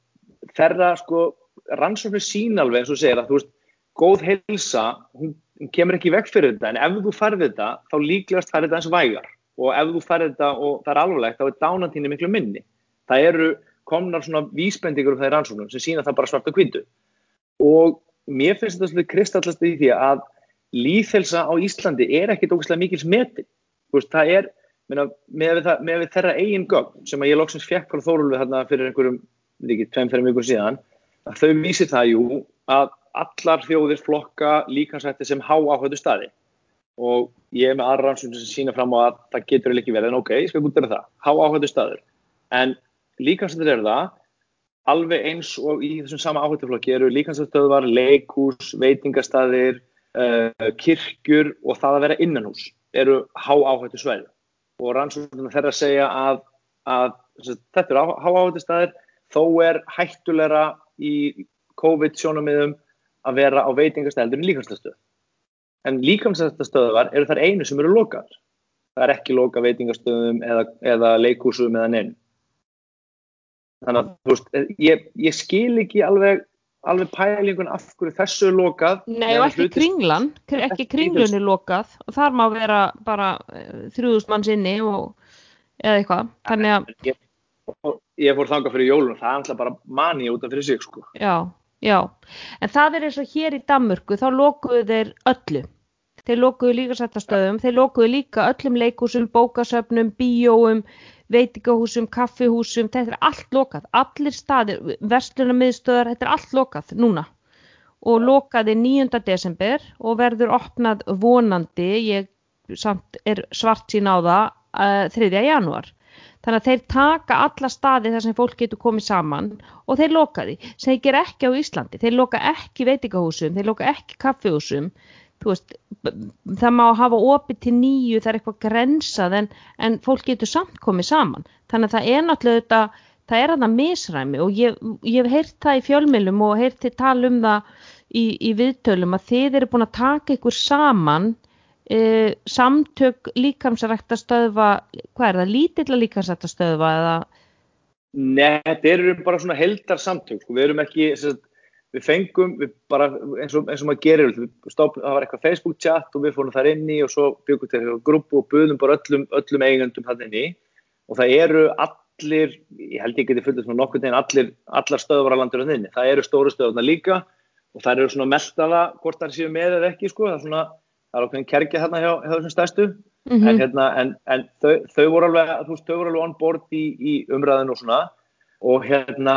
þeirra sko rannsóknir sín alveg eins og segir að þú veist góð heilsa, hún, hún kemur ekki vekk fyrir þetta. En ef þú færð þetta þá líklegast færð þetta eins vægar. Og ef þú færð þetta og það er alvarlegt þá er dánantíni miklu minni. Það eru komnar svona vísbendingur um það í rannsóknum sem sína það bara svart og hvítu. Og mér finnst þetta svolítið kristallast í því að líðhelsa á Íslandi er ekkit ógæslega mikils metin. Þú veist, það er með, með við þeirra eigin gögn sem að ég loksins fekk frá Þórulvi þarna fyrir einhverjum, veit ekki, tveim, fyrir vikur síðan að þau vísi það jú að allar þjóðir flokka líkansætti sem há áhættu staði. Og ég er með aðra rannsóknir sem sína fram á að það getur ekki verið en ok, ég skal gútera það, há áhættu staður. En líkansættir eru það alveg eins og í þessum sama áhættuflokki eru líkansættstöðvar, leikús, veitingastæðir uh, kirkjur og það að vera innanhús eru há áhættu svæði og rannsóknir þeirra segja að, að þetta eru há áhættu staðir þó er hættulegra í COVID sjónamiðum að vera á veitingastæðir en líkansættstöð en líkansættstöðvar eru þar einu sem eru lokar það er ekki loka veitingastöðum eða, eða leikúsum eða neinn þannig að veist, ég, ég skil ekki alveg, alveg pælingun af hverju þessu er lokað Nei, og ekki hlutir- kringlan, kr- ekki kringlunni lokað. Og þar má vera bara þrjúðust manns inni og eða eitthvað, þannig að ég, og ég fór þangað fyrir jólun það er alltaf bara mani út af fyrir sig sko. já, já, en það er eins og hér í Danmörku, þá lokuðu þeir öllu, þeir lokuðu líka sættastöðum, þeir lokuðu líka öllum leikúsum, bókasöfnum, bíóum veitingahúsum, kaffihúsum þetta er allt lokað, allir staðir verslunarmiðstöðar, þetta er allt lokað núna og lokaði 9. desember og verður opnað vonandi, ég samt er svart sín á það uh, 3. janúar þannig að þeir taka alla staði þar sem fólk getur komið saman og þeir loka því, sem þeir gera ekki á Íslandi þeir loka ekki veitingahúsum, þeir loka ekki kaffihúsum veist, það má hafa opið til nýju, það er eitthvað grensað en, en fólk getur samt komið saman. Þannig að það er náttúrulega þetta það er þarna misræmi og ég, ég hef heyrt það í fjölmjölum og heyrt þið tala um það í, í viðtölum að þið eru búin að taka ykkur saman e, samtök líkamsræktastöðva hvað er það, lítilla líkamsræktastöðva eða? Nei, þetta eru bara svona heldar samtök við erum ekki sagt, við fengum við bara eins og, eins og maður gerir stopp, það var eitthvað Facebook chat og við fórum þar inn í og svo byggum til grúpu og buðum bara öllum, öllum eigundum það inn í og það eru allir ég held ég geti fullið svona nokkur teginn allir, allar stöðvar á landur inn það eru stóru stöðvarna líka og það eru svona meldala hvort það séu með eða ekki sko. það er svona, það er okkur kerkja hérna hjá, hjá þessum stærstu. Mm en, hérna, en, en þau, þau voru alveg þú veist, þau voru alveg on board í, í umræðinu og svona. Og hérna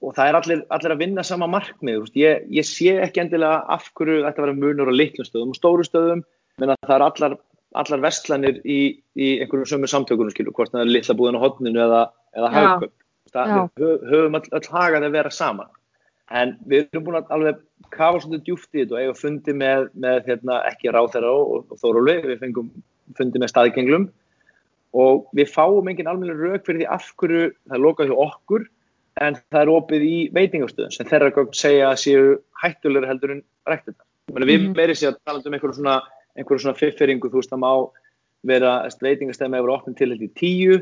og það er allir, allir að vinna sama markmið ég, ég sé ekki endilega af hverju þetta verður munur á litlum stöðum og stóru stöðum, menn að það er allar, allar vestlanir í, í einhverjum sömu samtökunum, skilur, hvort það er litla búðin á hodninu eða, eða við höfum all, all hagað að vera saman. En við erum búin að alveg kafa svolítið djúft í þetta og eiga fundi með, með hérna, ekki ráþæra og, og þóróli, við fengum fundi með staðgenglum. Og við fáum engin almenna rauk fyrir því af hverju það er lokað hjá okkur en það er opið í veitingastöðum sem þeirra gögn segja að séu hættulegur heldur en rættir það. Við mm. meiri séu að tala um einhverju svona, einhverju svona fifferingu, þú veist það má vera veitingastöðum að vera opnum til þetta í tíu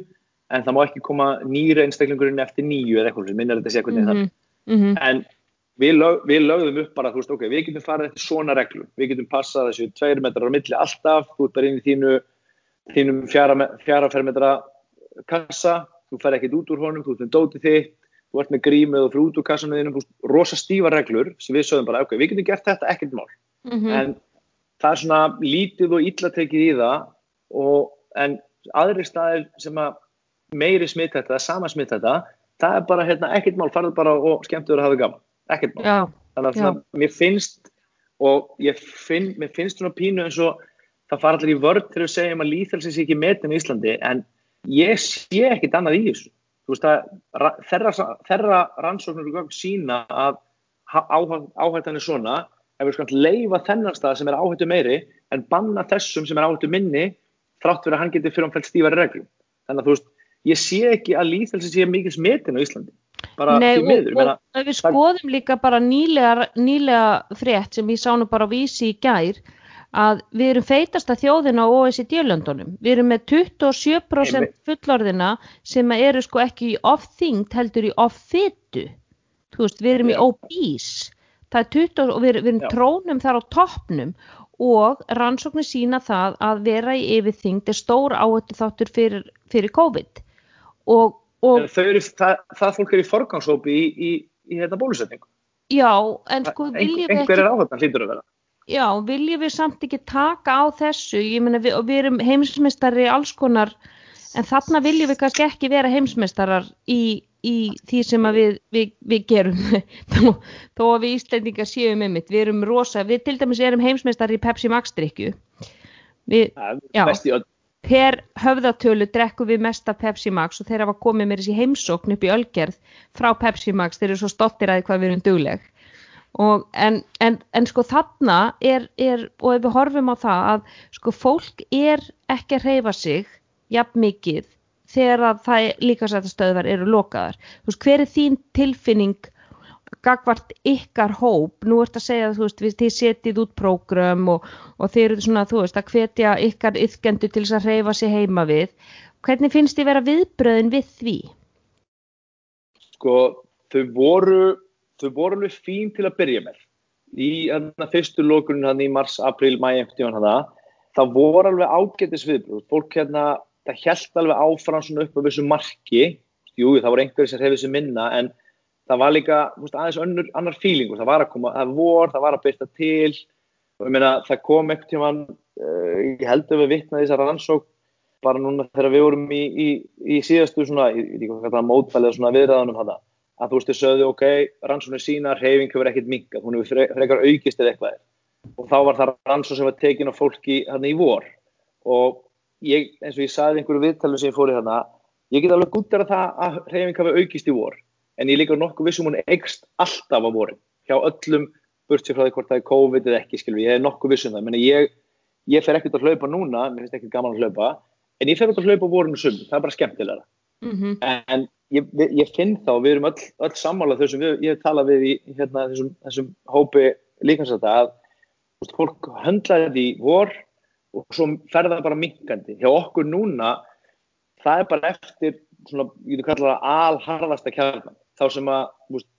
en það má ekki koma nýra einstaklingurinn eftir nýju eða eitthvað sem minnir þetta að segja hvernig mm -hmm. mm -hmm. en við, lög, við lögðum upp bara, þú veist, ok, við getum farið eftir svona reglu, við getum passað þessu tveir metrar á milli alltaf, þú ert bara inn í þínu þínum fjara fermetra kassa, þú fer ekkert út úr honum, þú ert með dótið þitt þú ert með grímið og fyrir út úr kassanuðinum rosa stífa reglur sem við sögum bara ok, við getum gert þetta ekkert mál. Mm -hmm. en það er svona lítið og illatekið í það og, en aðri staðir sem að meiri smitt þetta, sama smitt þetta það er bara hérna, ekkert mál, farðu bara og skemmtuður að hafa gaman, ekkert mál. Já, þannig að svona, mér finnst og ég finn, mér finnst svona pínu eins og það fara allir í vörð til að segja um að líþelsi sé ekki metin í Íslandi en ég sé ekkit annað í þessu þú veist að þeirra, þeirra rannsóknur og gögn sína að áhættan er svona ef við sko leifa þennan stað sem er áhættu meiri en banna þessum sem er áhættu minni þrátt fyrir að hann getur fyrir umfælt stífari reglum. Þannig að þú veist, ég sé ekki að líðhelsi sé mikil smetin á Íslandi. Bara Nei, því miður. Og, og við skoðum líka bara nýlega, nýlega frétt sem ég sá nú bara á vísi í gær að við erum feitasta þjóðina á OECD-löndunum. Við erum með 27% fullorðina sem eru sko ekki í off-þyngd heldur í veist, við erum í obese. Það er 20 og við, við erum Já. trónum þar á toppnum og rannsóknir sína það að vera í yfirþyngd er stór áhættu þáttur fyrir, fyrir COVID. Og, og eru, það, það fólk er í forgangshópi í, í, í hérna bólusetningu. Já, en sko viljum við ekki... Einhver er áhættan hlýtur að vera. Já, viljum við samt ekki taka á þessu, ég meina við, við erum heimsmeistari alls konar, en þarna viljum við kannski ekki vera heimsmeistarar í, í því sem við, við, við gerum, þó, þó að við Íslandingar séum um við erum rosa, við til dæmis erum heimsmeistari í Pepsi Max drikju, já, per höfðatölu drekkum við mesta Pepsi Max og þeir hafa komið með þessi heimsókn upp í Ölgerð frá Pepsi Max, þeir eru svo stoltir að hvað við erum dugleg En, en, en sko þarna er, er, og ef við horfum á það að sko fólk er ekki að reyfa sig jafn mikið þegar að það líka sætt að stöðvar eru lokaðar. Þú veist, hver er þín tilfinning gagvart ykkar hóp? Nú ert að segja þú veist, þið setið út prógram og, og þeir eru svona, þú veist, að hvetja ykkar yfkendu til þess að reyfa sig heima við. Hvernig finnst þið vera viðbröðin við því? Sko, þau voru þau voru alveg fín til að byrja með. Í hérna, fyrstu lókunum hérna, í mars, april, mæ, það voru alveg ágættis viðbrúð fólk hérna, það held alveg áfram svona upp á þessu marki. Jú, það voru einhverjir sem hefði þessu minna en það var líka veist, aðeins önnur, annar fílingur, það var að koma, það vor það var að byrta til. Ég meina það kom ekkert tíma uh, ég held að við vittnaði þessar rannsók bara núna þegar við vorum í, í, í síðastu svona, í, í mótfælið svona viðræðanum hana að þú veist þau sögðu ok, rannsónu sína, reyfing hefur ekkert minkað, hún hefur frekar aukist eða eitthvað. Og þá var það rannsón sem var tekin á fólki hann í vor. Og ég, eins og ég sagði einhverju viðtælu sem ég fór í þarna, ég get alveg gúttar að það að reyfing hefur aukist í vor. En ég líka nokkuð vissum hún eikst alltaf á vorin, hjá öllum burtsið frá því hvort það er COVID eða ekki, skilvi, ég er nokkuð vissum það, menn ég, ég fer ekkert að hlaupa núna, mér finnst ekkert gaman að hlaupa en ég fer ekkert að hlaupa á vorinu sum, það er bara skemmtilega mm -hmm. en ég, ég finn þá, við erum öll, öll sammálað þessum við, ég hef talað við í hérna, þessum, þessum hópi líkansæta að veist, fólk höndlaði því vor og svo ferða bara minkandi. Hjá okkur núna, það er bara eftir, svona, ég getur kallað að alharðasta kjarnan, þá sem að veist,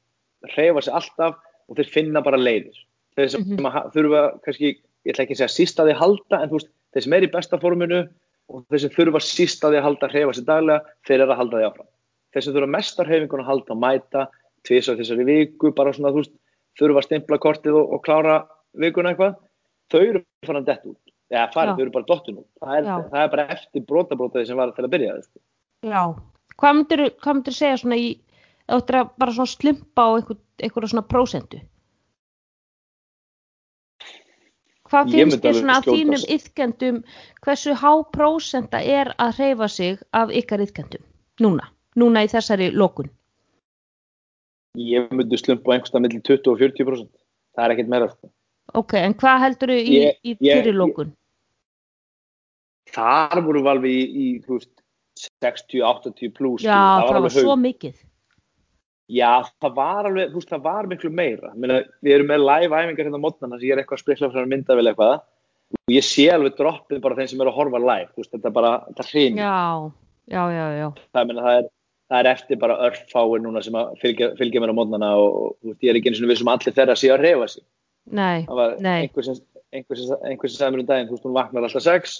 reyfa sig alltaf og þeir finna bara leiðir. Þeir sem mm -hmm. þurfa, kannski, ég ætla ekki að segja síst að því halda, en veist, þeir sem er í besta forminu og þeir sem þurfa síst að því halda að reyfa sig daglega, þeir eru að halda því áfram þeir sem þurfa mestar hefingun að halda að mæta tviðs á þessari viku, bara svona þú veist, þurfa að stimpla kortið og, og klára vikuna eitthvað, þau eru farin dett út, eða farið, þau eru bara dottun út, það er, það er bara eftir brotabrótaði sem var til að byrja það. Sko. Já, hvað myndir þú segja svona í, áttur að bara svona slumpa á einhver, einhverja svona prósentu? Hvað finnst þér svona skjóta þínum yðkendum hversu há prósenta er að hreyfa sig af ykkar yðkendum núna, núna í þessari lokun Ég myndi slumpa einhverstað millir 20 og 40%. Það er ekkert meira. sko. ok, en hvað heldur í, Ég- í ég- fyrir lokun Þar voru við alveg í, í þú veist, 60, 80 pluss. já, það var, alveg svo haug. mikið Já, það var alveg, þú veist, það var miklu meira. Meina, við erum með live æfingar hérna á mótnana sem ég er eitthvað að sprikla frá myndavel eitthvað og ég sé alveg droppið bara þeim sem eru að horfa live, þú veist, þetta er bara, þetta hrein. já, já, já, já Það, meina, það, er, það er eftir bara örfáir núna sem fylgja, fylgja mér á mótnana og, og ég er ekki eins og við sem allir þeirra séu að reyfa sig. nei, Það var Nei. einhver sem, einhver, sem, einhver sem sagði mér um daginn, þú veist, hún vaknar alltaf sex,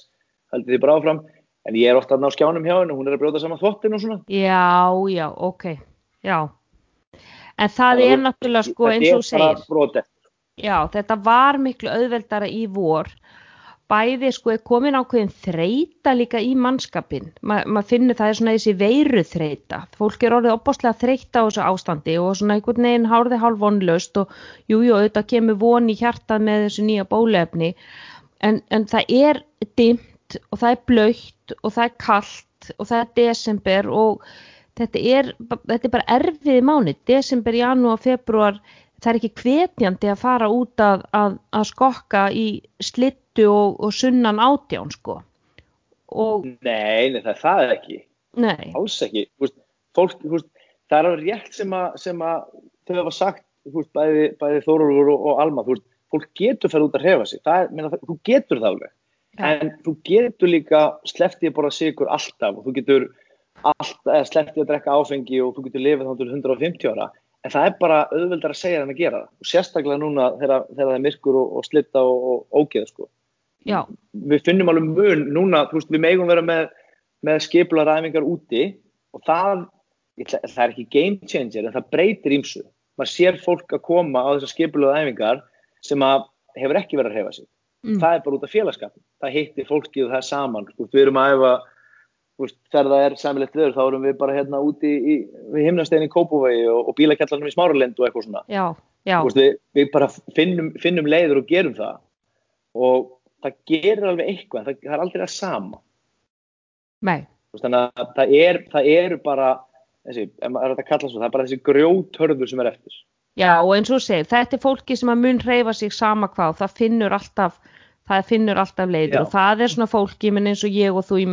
heldur því bara áfram, en ég er ofta að ná skjánum hjá henni og hún er að brjóta saman þvottin og svona. já, já, ok já en það Þannig að er náttúrulega sko eins og segir. Já, þetta var miklu auðveldara í vor. Bæði sko er komin ákveðin þreita líka í mannskapin. Ma, maður finnur það er svona þessi veiru þreita. Fólk er orðið opbáslega þreita á þessu ástandi og svona einhvern veginn hárði hálf vonlaust og jújú, jú, auðvitað kemur von í hjartað með þessu nýja bólefni. En, en það er dimmt og það er blöytt og það er kallt og það er desember og þetta er, þetta er bara erfiði mánu. Desember, janúar, februar það er ekki hvetjandi að fara út að, að, að skokka í slittu og, og sunnan átján sko og Nei, nei, það er það ekki. nei, Alls ekki. Veist, fólk, veist, það er rétt sem að, sem að þau hafa sagt, veist, bæði, bæði Þórólfur og, og Alma, fólk getur ferð út að hrefa sig. Er, meina, það, þú getur það alveg. Ja. En þú getur líka slepptið að borða sigur alltaf og þú getur slepptið að drekka áfengi og þú getur lifið þá til 150 ára. En það er bara auðveldar að segja en að gera það. Og sérstaklega núna þegar, þegar það er myrkur og, og slitta og, og ógeð, sko. Við finnum alveg mun núna, veist, við megum vera með, með skipular æfingar úti og það, ætla- það er ekki game changer en það breytir ímsu. Maður sér fólk að koma á þessar skipular æfingar sem að hefur ekki verið að hefa sig. mm, Það er bara út af félagskapin. Það hittir fólkið það saman. Veist, Við erum að æfa, þú veist, þegar það er samilegt viður þá erum við bara hérna úti í, við himnastegin í Kópavegi og, og bílakjallarnum í Smáralind og eitthvað svona. já, já, veist, við, við bara finnum, finnum leiður og gerum það. Og það gerir alveg eitthvað það, það er aldrei það sama. Veist, þannig að það er, það eru bara þessi, er að svo, það er bara þessi grjóthörður sem er eftir. Já og eins og segir, þetta er fólki sem að mun hreyfa sig sama hvað, það finnur alltaf það finnur alltaf leiður Já. og það er svona fólki, eins og ég og þú ég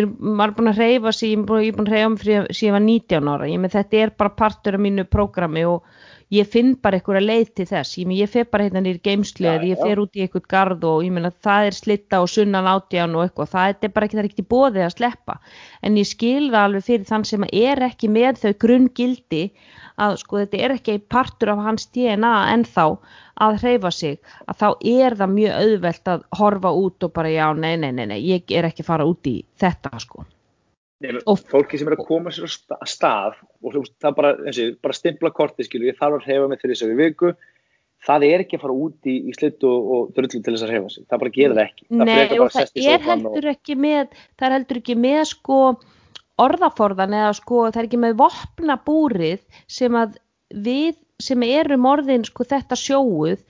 erum, maður er búin að hreyfa sig ég er búin, að hreyfa mig fyrir síðan ég var 19 ára ég menn þetta er bara partur af mínu prógrami og ég finn bara einhverja leið til þess. Ég, ég fer bara hérna nýr geimslu eða ég fer út í einhvern garð og ég menn að það er slitta og sunnan átján og eitthvað, það er bara ekki, það er ekki bóðið að sleppa. En ég skil það alveg fyrir þann sem er ekki með þau grunngildi að sko þetta er ekki partur af hans DNA ennþá að hreyfa sig. Að þá er það mjög auðvelt að horfa út og bara já, nei, nei, nei, nei ég er ekki fara út í þetta sko Og- fólki sem er að koma sér sta- stað og það bara, og, ég, bara stimpla kortið skilur, ég þarf að hreyfa mig fyrir þessu viku. Það er ekki að fara út í, í slitt og, og drullu til þess að hreyfa sig, það bara gerir ekki. Það Nei, og það er heldur ekki með það er heldur ekki með sko orðaforðan eða sko það er ekki með vopnabúrið sem að við sem erum orðin sko þetta sjóuð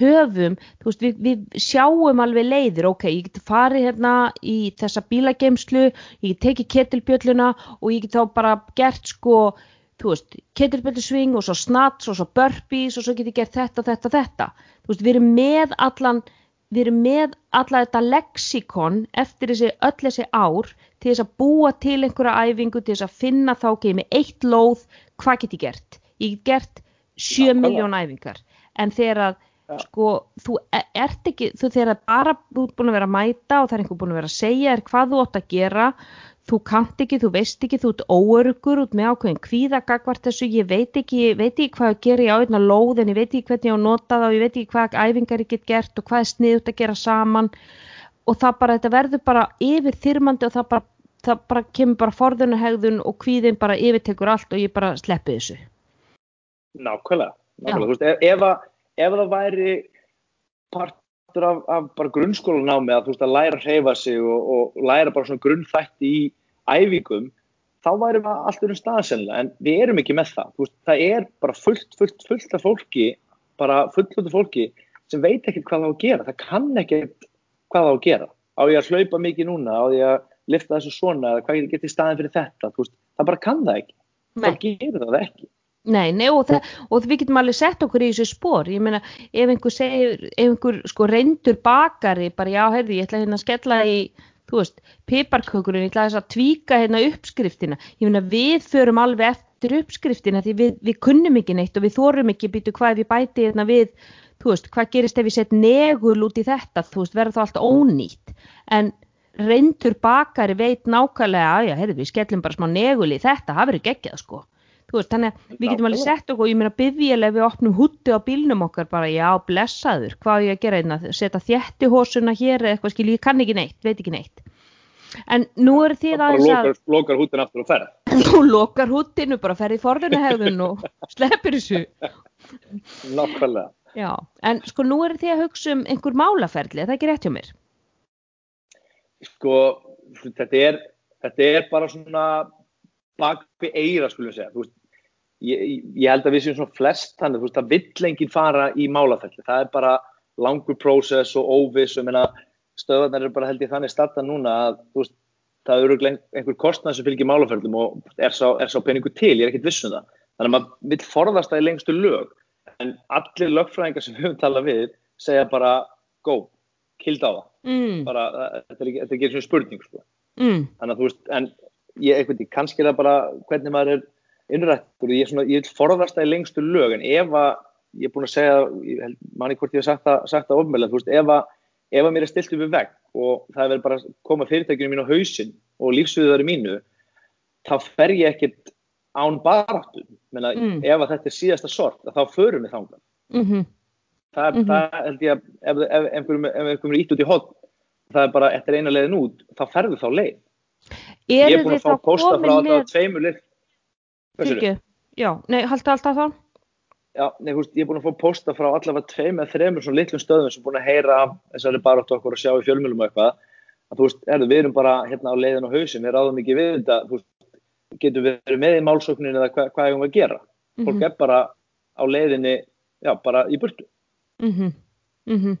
höfum, þú veist, við, við sjáum alveg leiðir, ok, ég get farið hérna í þessa bílageimslu ég get tekið ketilbjölluna og ég get þá bara gert sko þú veist, ketilbjöllusving og svo snats og svo burpees og svo get ég gert þetta, þetta, þetta þú veist, við erum með allan við erum með alla þetta lexikon eftir þessi öll þessi ár til þess að búa til einhverja æfingu til þess að finna þá ekki með eitt lóð hvað get ég gert? Ég get gert 7 Nákvæmlega. miljón æfingar en þegar að Já. sko þú e- ert ekki þú þegar að bara þú ert búin að vera að mæta og það er einhver búin að vera að segja þér hvað þú átt að gera þú kannt ekki, þú veist ekki, þú ert óörgur út með ákveðin kvíðagagvart þessu, ég veit ekki, ég veit ekki hvað að gera ég á einna lóð en ég veit ekki hvernig ég á nota það og ég veit ekki hvað æfingar ég get gert og hvað er sniðut að gera saman og það bara, þetta verður bara yfir þyrmandi og það bara, það bara kemur bara forðunahegðun og kvíðin bara yfirtekur allt og ég bara sleppi þessu. Nákvæmlega, nákvæmlega. Veist, ef, ef, að, ef það væri partur af, af bara grunnskólanámi að þú veist að læra að hreyfa sig og, og læra bara svona grunnþætti í æfingum, þá værum við alltaf um staðsennilega en við erum ekki með það. Veist, það er bara fullt, fullt, fullt af fólki bara fullt af fólki sem veit ekkert hvað það á að gera. Það kann ekkert hvað það á að gera. Á ég að hlaupa mikið núna? Á ég að lifta þessu svona? Eða hvað ég geti staðin fyrir þetta? Veist, það bara kann það ekki. Nei. þá gerir það ekki Nei, nei og, það, og við getum alveg sett okkur í þessu spór, ég meina ef einhver segir, ef einhver sko reyndur bakari, bara já, heyrði, ég ætla hérna að skella í, þú veist, piparkökurinn, ég ætla að tvíka hérna uppskriftina, ég meina við förum alveg eftir uppskriftina því við, við kunnum ekki neitt og við þórum ekki býtu hvað við bæti hérna við, þú veist, hvað gerist ef við set negul út í þetta, þú veist, verður þá alltaf ónýtt, en reyndur bakari veit nákvæmlega, já, heyrði, við skellum bara smá negul í þetta, það verður geggjað sko veist, þannig að við getum alveg sett okkur, ég meina ef við opnum hútti á bílnum okkar bara, já, blessaður, hvað er ég að gera einna, setja þjætti hósuna hér eða eitthvað skil, ég kann ekki neitt, veit ekki neitt. En nú eru þið aðeins að lokar, lokar hútin aftur og ferð. Þú lokar húttinu, bara ferð í forðunahegðun og sleppir þessu. Nákvæmlega. Já, en sko nú eru þið að hugsa um einhver málaferli, er það ekki rétt hjá mér? Sko, þetta er þetta er bara svona bak við eira skulum segja. Veist, ég, ég held að við séum svona flest þannig veist, að vill enginn fara í málaferli það er bara langur prósess og óviss og stöðarnar eru bara held ég þannig starta núna að veist, það eru einhver kostnað sem fylgir málaferlum og er sá, er sá peningu til, ég er ekkert viss um það þannig að maður vill forðast það í lengstu lög en allir lögfræðingar sem við höfum talað við segja bara go, kild á það mm. bara, þetta er ekki, er ekki svona spurning sko. mm. þannig að þú veist, en ég, eitthvað, kannski er það bara hvernig maður er innrættur og ég, ég vil forðast það í lengstu lög en ef að, ég er búin að segja manni hvort ég hef sagt það, það veist, ef að, ef að mér er stilt upp við vegg og það er bara að koma fyrirtækjum mín á hausin og lífsviðari mínu þá fer ég ekkert án baráttu Menna, mm. ef að þetta er síðasta sort þá förum við þangan mm -hmm. það, mm -hmm. það held ég að ef, einhverjum er ít út í hot það er bara, eftir eina leiðin út þá ferðu þá leið Eru ég er búin að fá posta frá með... tveimur lið Fylgju, já, nei, haldi alltaf þá Já, nei, húst, ég er búin að fá posta frá allavega tveim eða þreimur svona litlum stöðum sem er búin að heyra af þessari baróttu okkur og sjá í fjölmjölum og eitthvað. Að þú veist, erðu, við erum bara hérna á leiðin og hausin, við ráðum ekki við þetta þú veist, getum við verið með í málsókninu eða hva, hvað erum við að gera? Mm -hmm. fólk er bara á leiðinni já, bara í burtu. Mm -hmm. Mm -hmm.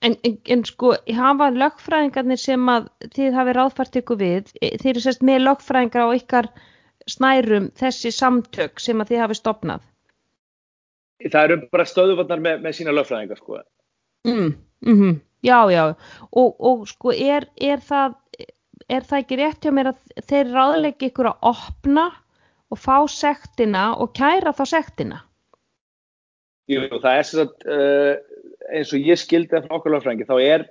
En, en, en sko, hafa lögfræðingarnir sem að þið hafi ráðfært ykkur við, þeir eru sérst með lögfræðingar á ykkar snærum þessi samtök sem að þið hafi stopnað? Það eru bara stöðuvarnar með, með sína lögfræðingar, sko. Mm, mm -hmm. Já, já, og, og sko, er, er, það, er það ekki rétt hjá mér að þeir ráðleiki ykkur að opna og fá sektina og kæra þá sektina? Jú, það er svo að uh, eins og ég skildi það frá okkur lögfræðingi, þá er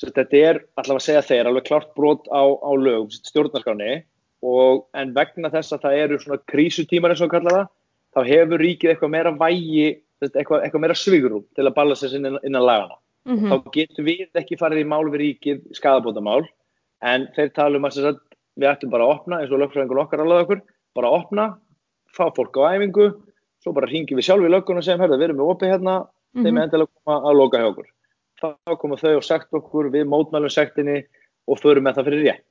sagt, þetta er allavega að segja þeir alveg klart brot á, á lög stjórnarskáni og en vegna þess að það eru svona krísutímar eins og kalla það, þá hefur ríkið eitthvað meira vægi, eitthvað, eitthvað meira svigrum til að balla sér innan, innan lagana. Mm -hmm. Þá getur við ekki farið í mál við ríkið skadabótamál en þeir tala um að við ættum bara að opna eins og lögfræðingur okkar alveg okkur, bara að opna, fá fólk á æfingu, svo bara ringi við sjálf í löggun og segjum, herða, við erum með opið hérna, mm -hmm. þeim er endilega að koma að loka hjá okkur. Þá koma þau og sagt okkur, við mótmælum sektinni og förum með það fyrir rétt.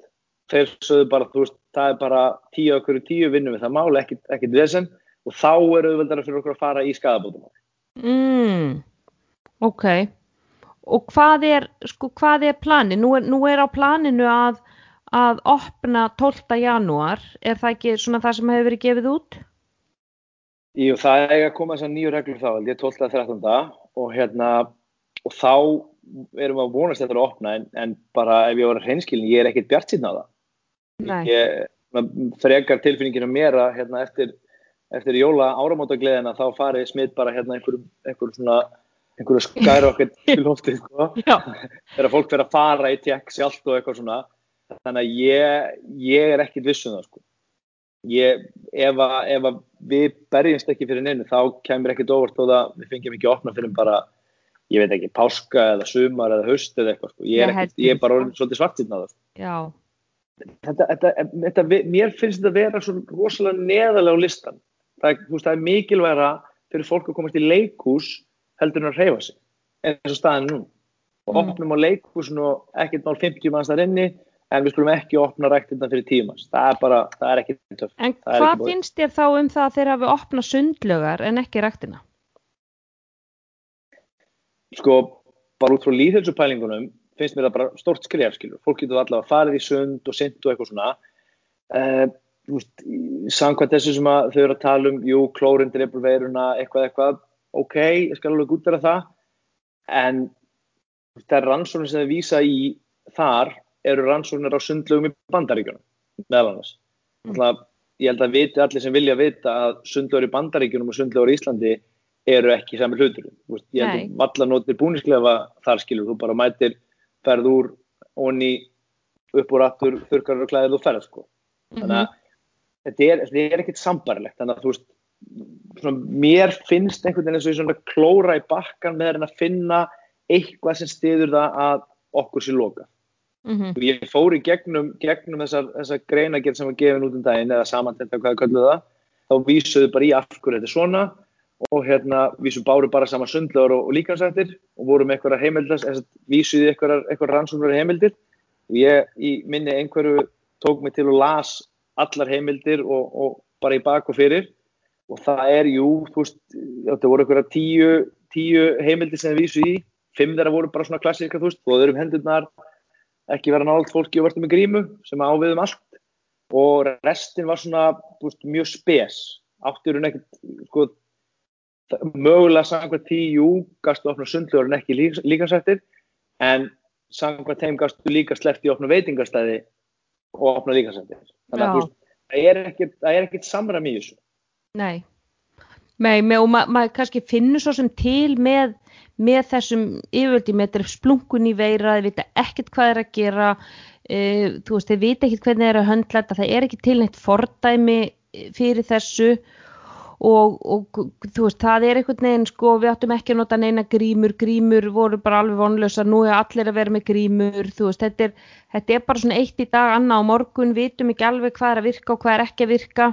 Þeir sögðu bara, þú veist, það er bara tíu okkur í tíu vinnum við það mál, ekkit, ekkit vesen og þá er auðveldara fyrir okkur að fara í skadabótumál. Mm, ok, og hvað er, sko, hvað er planin? Nú er, nú er á planinu að, að opna 12. janúar, er það ekki svona það sem hefur verið gefið út? Jú, það er að koma þessar nýju reglur þá, ég er 12. að 13. og hérna, og þá erum við að vonast þetta að opna en, en bara ef ég að hreinskilin, ég er ekkert bjart síðan á það. Ég frekar tilfinningina mér að hérna, eftir, eftir jóla áramótagleðina þá farið smitt bara hérna einhverjum einhver svona, einhverju skæru okkar til hóftið sko. þegar fólk fyrir að fara í tjekk sjálft og eitthvað svona þannig að ég, ég er ekkit vissun um það sko. ég, ef, að, ef að við berjumst ekki fyrir neinu þá kemur ekkit óvart þó að við fengjum ekki opna fyrir bara ég veit ekki, páska eða sumar eða haust eða eitthvað sko. ég, er ekkit, ég er bara orðin svolítið svartinn á það Já Þetta, þetta, þetta, mér finnst þetta að vera svo rosalega neðalega á listan það, veist, það er mikilværa fyrir fólk að komast í leikús heldur en að reyfa sig. Eins og staðin nú. Og opnum á leikúsin og ekkert mál 50 manns þar inni en við skulum ekki opna ræktina fyrir tímas það er bara, það er ekki töff. En hvað finnst þér þá um það að þeir hafi opnað sundlögar en ekki ræktina? Sko, bara út frá líðhelsupælingunum finnst mér það bara stort skref, skilur fólk getur allavega fara í sund og synd og eitthvað svona. Uh, samkvæmt þessu sem þau eru að tala um jú, klórin, dreifurveiruna, eitthvað, eitthvað ok, ég skal alveg útverða það. En það er rannsóknir sem þau vísa í þar eru rannsóknir á sundlögum í bandaríkjunum, meðal annars. Mm. ég held að viti allir sem vilja vita að sundlögur í bandaríkjunum og sundlögur í Íslandi eru ekki sami hlutur ég held að valla notir búnisklefa þar skilur, þú bara mætir ferð úr onni upp úr aftur, þurkar og klæðir og ferð sko. þannig að mm -hmm þetta er, er ekkert sambarlegt þannig að þú veist svona, mér finnst einhvern veginn eins og svona klóra í bakkan með að finna eitthvað sem stiður það að okkur sé loka mm -hmm. ég fór í gegnum, gegnum þessar, þessar greinagerð sem var gefin út um daginn eða samantætt hvaða kölluð það þá vísuðu bara í af hverju þetta er svona og hérna vísum báru bara saman sundlegar og, og líkansættir og vorum eitthvað heimildast vísuði eitthvað rannsóknar heimildir. Og ég í minni einhverju tók mig til og las allar heimildir og, og bara í bak og fyrir. Og það er, jú, þú veist, það voru eitthvað tíu, tíu heimildir sem það vísu í, fimm þeirra voru bara svona klassíska, þú veist, og þau eru um hendurnar ekki vera nált fólki og verður með grímu sem áviðum allt. Og restin var svona, þú veist, mjög spes, áttur hún ekkert, sko, mögulega samkvæmt tíu, gastu ofna sundluður en ekki líkansættir, en samkvæmt þeim gastu líka sleppt í ofna veitingarstæði og opna líkasendir þannig að veist, það er ekkert, ekkert samram í þessu. Nei, Nei með, og maður ma kannski finnur svo sem til með, með þessum yfirvöldi með þetta splunkun í veira, þeir vita ekkert hvað er að gera uh, þú veist, þeir vita ekkert hvernig þeir eru að höndla þetta, það er ekki til neitt fordæmi fyrir þessu. og, og þú veist, það er einhvern veginn sko, við áttum ekki að nota neina grímur, grímur voru bara alveg vonlösa, nú er allir að vera með grímur, þú veist, þetta er, þetta er bara svona eitt í dag, annað á morgun, vitum ekki alveg hvað er að virka og hvað er ekki að virka,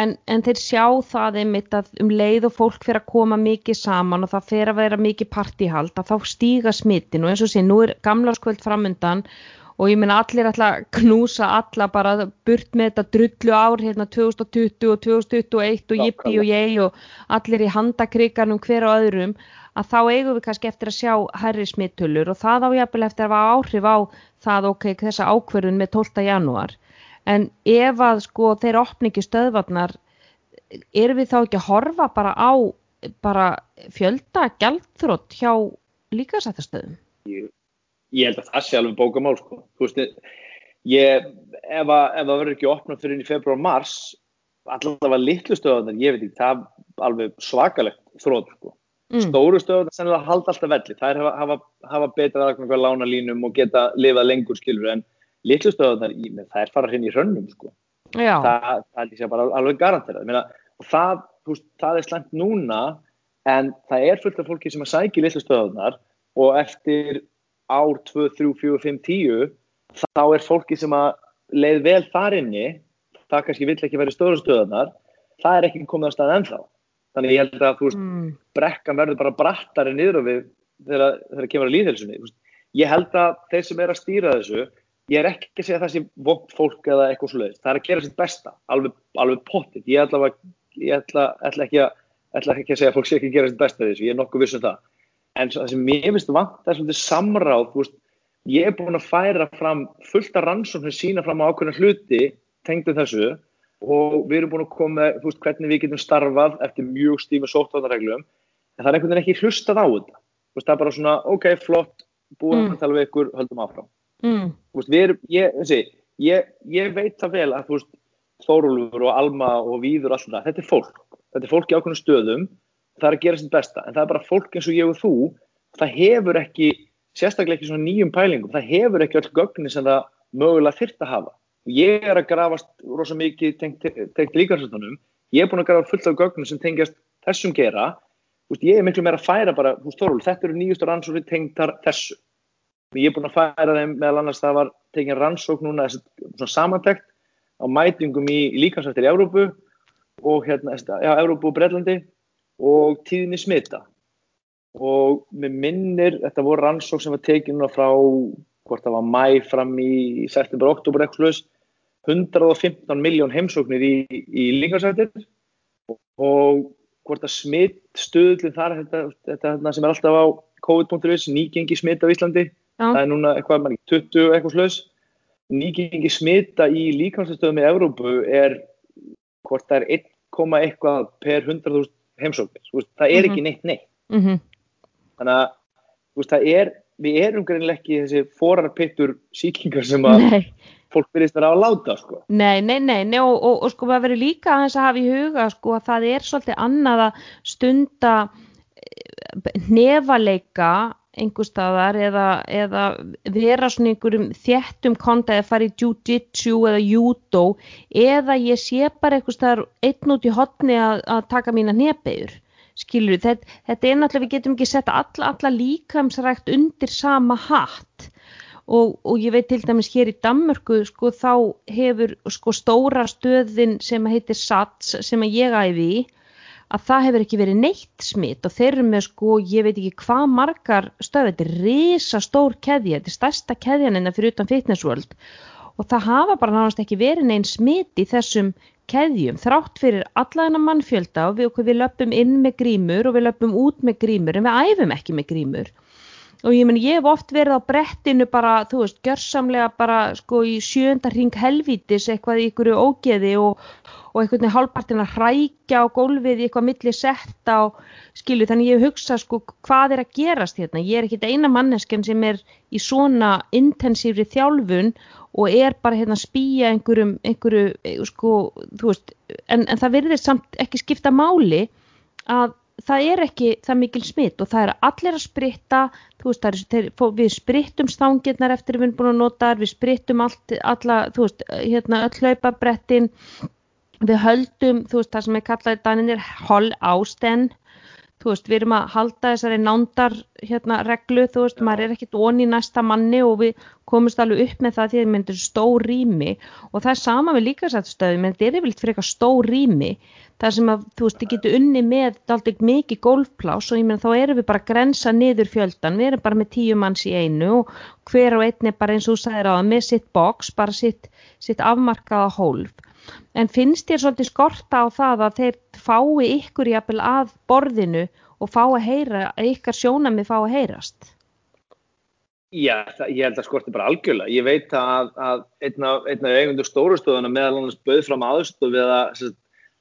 en, en þeir sjá það einmitt að um leið og fólk fyrir að koma mikið saman og það fyrir að vera mikið partíhald, að þá stíga smittin og eins og sé, nú er gamlarskvöld framundan og ég minna allir alltaf knúsa alla bara burt með þetta drullu ár hérna 2020 og 2021 og jippi og ég og allir í handakriganum hver og öðrum að þá eigum við kannski eftir að sjá herri smittulur og það á jafnvel eftir að hafa áhrif á það ok, þessa ákverðun með 12. janúar en ef að sko þeir opningi stöðvarnar erum við þá ekki að horfa bara á bara fjölda gældþrótt hjá líkasættastöðum? Jú ég held að það sé alveg bókamál sko. þú veist, ég ef það verður ekki opnað fyrir í februar mars, allavega litlu stöðunar, ég veit ekki, það er alveg svakalegt þrótt sko. mm. stóru stöðunar sem það halda alltaf velli það er að hafa, hafa betra aðganga lána línum og geta lifað lengur skilur en litlu stöðunar, það er farað hinn í hrönnum sko. það, það er bara alveg garanterað og það, veist, það er slengt núna en það er fullt af fólki sem að sækja litlu stöðunar og eftir ár 2, 3, 4, 5, 10 þá er fólki sem að leið vel þar inni það kannski vill ekki verið stóru stöðunar það er ekki komið að staða ennþá. Þannig ég held að þú veist mm. brekkan verður bara brattari niður við þegar það kemur að líðhelsunni ég held að þeir sem er að stýra þessu ég er ekki að segja það sem vokk fólk eða eitthvað sluðist, það er að gera sitt besta alveg, alveg pottit, ég ætla, að, ég ætla, ætla, ekki að, ætla ekki að segja að fólk sé ekki að gera sitt besta þessu, ég er nokkuð vissum það en það sem ég finnst vant er svolítið samráð veist, ég er búin að færa fram fullt af rannsóknir sína fram á ákveðna hluti tengdu þessu og við erum búin að koma veist, hvernig við getum starfað eftir mjög stíma sóttvarnarreglum en það er einhvern veginn ekki hlustað á þetta veist, það er bara svona ok, flott búin mm. að tala við ykkur, höldum áfram mm. er, ég, þessi, ég, ég veit það vel að Þórólfur og Alma og Víður og alltaf, þetta er fólk þetta er fólk í ákveðnum stöðum það er að gera sitt besta en það er bara fólk eins og ég og þú það hefur ekki, sérstaklega ekki svona nýjum pælingum, það hefur ekki öll gögni sem það mögulega þyrrt að hafa. Ég er að grafast rosa mikið tengt, tengt líkarsöndunum ég er búin að grafa fullt af gögnum sem tengjast þessum gera, veist, ég er miklu meira að færa bara, þú veist Þorul, þetta eru nýjustur rannsóknir tengtar þessu. Ég er búin að færa þeim meðal annars það var tengið rannsókn núna, svona samantækt á mætingum í líkansættir í Európu og hérna, já, Európu og Breitlandi og tíðinni smita. Og með minnir, þetta voru rannsók sem var tekið núna frá hvort það var mæ fram í september, oktober eitthvað sluðis 115 miljón heimsóknir í, í líkansættir og hvort að smitt stöðlinn þar þetta, þetta, þetta sem er alltaf á COVID.is nýgengi smitt á Íslandi Já. það er núna eitthvað, mann, 20 eitthvað sluðis nýgengi smitta í líkansættstöðum í Evrópu er hvort það er 1, eitthvað per 100.000 heimsóknir það er ekki mhm. neitt neitt mm -hmm. þannig að veist, er, við erum greinlega ekki þessi forarpittur síkingar sem að Nei fólk að vera á láta sko. Nei, nei, nei, nei og, og, og sko það verður líka að hafa í huga sko að það er svolítið annað að stunda eh, nefaleika einhver staðar eða, eða vera svona einhverjum þjættum konta eða fara í jiu-jitsu eða judo eða ég sé bara einhver staðar einn út í hotni að, að taka mína nefbegur skilur þetta, þetta er náttúrulega við getum ekki sett alla, alla líkamsrækt undir sama hatt. Og, og ég veit til dæmis hér í Danmörku sko þá hefur sko stóra stöðin sem heitir SATS sem ég æfi í að það hefur ekki verið neitt smitt og þeir eru með sko, ég veit ekki hvað margar stöð, þetta er risa stór keðja, þetta er stærsta keðjan en það fyrir utan fitness world og það hafa bara náttúrulega ekki verið neinn smitt í þessum keðjum þrátt fyrir allaðina mannfjölda og við, við löpum inn með grímur og við löpum út með grímur en við æfum ekki með grímur og ég menn ég hef oft verið á brettinu bara, þú veist, gjörsamlega bara sko í sjönda ring helvítis eitthvað í ykkur ógeði og, og einhvern veginn hálfpartin að hrækja á gólfið í eitthvað milli setta og skilu þannig ég hugsa sko hvað er að gerast hérna, ég er ekkit eina mannesken sem er í svona intensífri þjálfun og er bara hérna að spýja einhverjum, einhverju sko, þú veist, en, en það verður samt ekki skipta máli að það er ekki það mikil smitt og það er allir að spritta veist, er, við sprittum stangirnar eftir við erum búin að nota við sprittum allt, alla, veist, hérna, öll hlaupabrettin. Við höldum veist, það sem er kallað í daninir hol ásten þú veist, við erum að halda þessari nándar hérna reglu, þú veist, Já. maður er ekkit onni næsta manni og við komumst alveg upp með það því að það myndir stór rými. Og það er sama með líkasættstöðum en þetta er yfirleitt fyrir eitthvað stór rými það sem að, þú veist, þið getur unni með alltaf mikið golfplás og ég meina þá erum við bara að grensa niður fjöldan við erum bara með tíu manns í einu og hver og einn er bara eins og þú sagðir á það með sitt boks, bara sitt, sitt afmarkaða hólf en finnst þér svolítið skorta á það að þeir fái ykkur jafnvel að borðinu og fá að heyra, að ykkar sjónami fá að heyrast? Já, það, ég held að skorti bara algjörlega. Ég veit að, að einna, einna eigundur stórustöðuna meðal annars bauð fram aðstöð við að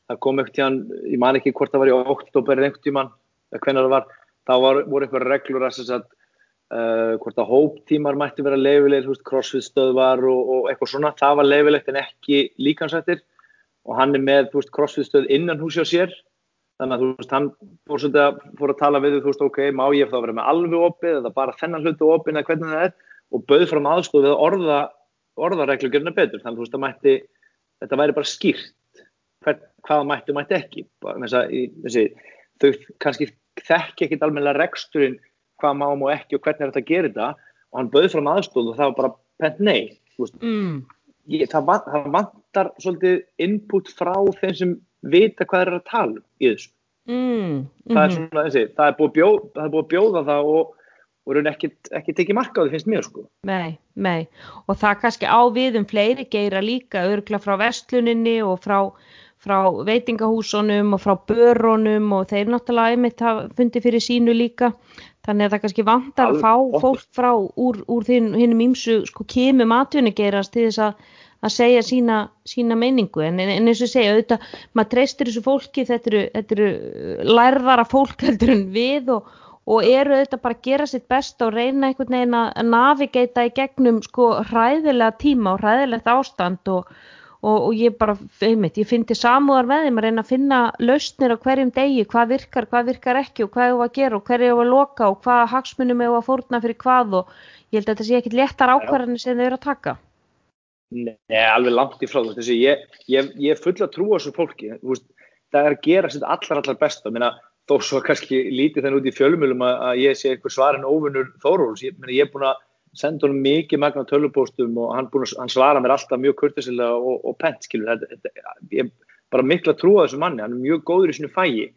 það kom ekkert tíðan, ég man ekki hvort það var í oktober einhvern tíman, eða hvernig það var, þá var, voru eitthvað reglur að að uh, hvort að hóptímar mætti vera leifilegir, crossfit stöðvar og, og eitthvað svona, það var leifilegt en ekki líkansættir og hann er með crossfit stöð innan húsi á sér. Þannig að veist, hann fór að fór að tala við veist, ok, má ég þá vera með alveg opið eða bara þennan hlutu opið eða hvernig það er? Og bauð fram aðstof við að orða orðareglugjörna betur, þannig að veist, mætti, þetta væri bara skýrt hvern, hvaða mætti og mætti ekki. Þessi, þau kannski þekki ekkit almenna reksturinn hvað má og ekki og hvernig er þetta að gera þetta. Og hann bauð fram aðstof og það var bara pent nei, mm. Ég, það, það vantar svolítið input frá þeim sem vita hvað er að tala um í þessu. Mm, það er mhm. svona þessi það er búið, bjóð, það er búið að bjóða það og raun ekki, ekki tekið marka á því finnst mér sko. Nei, nei, og það kannski á við um fleiri geira líka örgla frá vestluninni og frá, frá veitingahúsunum og frá börunum og þeir náttúrulega einmitt hafa fundið fyrir sínu líka þannig að það kannski vantar að fá fólk frá úr, úr hinnum ímsu sko kemum atvinnigerast til þess að að segja sína, sína meiningu. En, en eins og segja auðvitað maður treystir þessu fólki þetta eru, þetta eru lærðara fólk heldur en við og, og eru auðvitað bara að gera sitt best og reyna einhvern veginn að navigata í gegnum sko hræðilega tíma og hræðilegt ástand og, og, og ég bara, einmitt, ég fyndi samúðar með þeim að reyna að finna lausnir á hverjum degi, hvað virkar, hvað virkar ekki og hvað er að gera og hverju er að loka og hvað hagsmunum er að fórna fyrir hvað og ég held að þetta sé ekkit léttar ákvarðanir sem þau eru að taka. Nei, alveg langt í frá veist, ég, ég, ég er full að trúa þessu fólki, veist, það er að gera sitt allar, allar besta, Minna, þó svo kannski lítið þenn út í fjölumölum að, að ég sé einhver svar en óvinnur Þóróls, ég, ég er búin að senda honum mikið magna tölupóstum og hann, að, hann svara mér alltaf mjög kurtisilega og, og pent, skilur, þetta, ég er bara miklu að trúa þessu manni, hann er mjög góður í sinu fægi,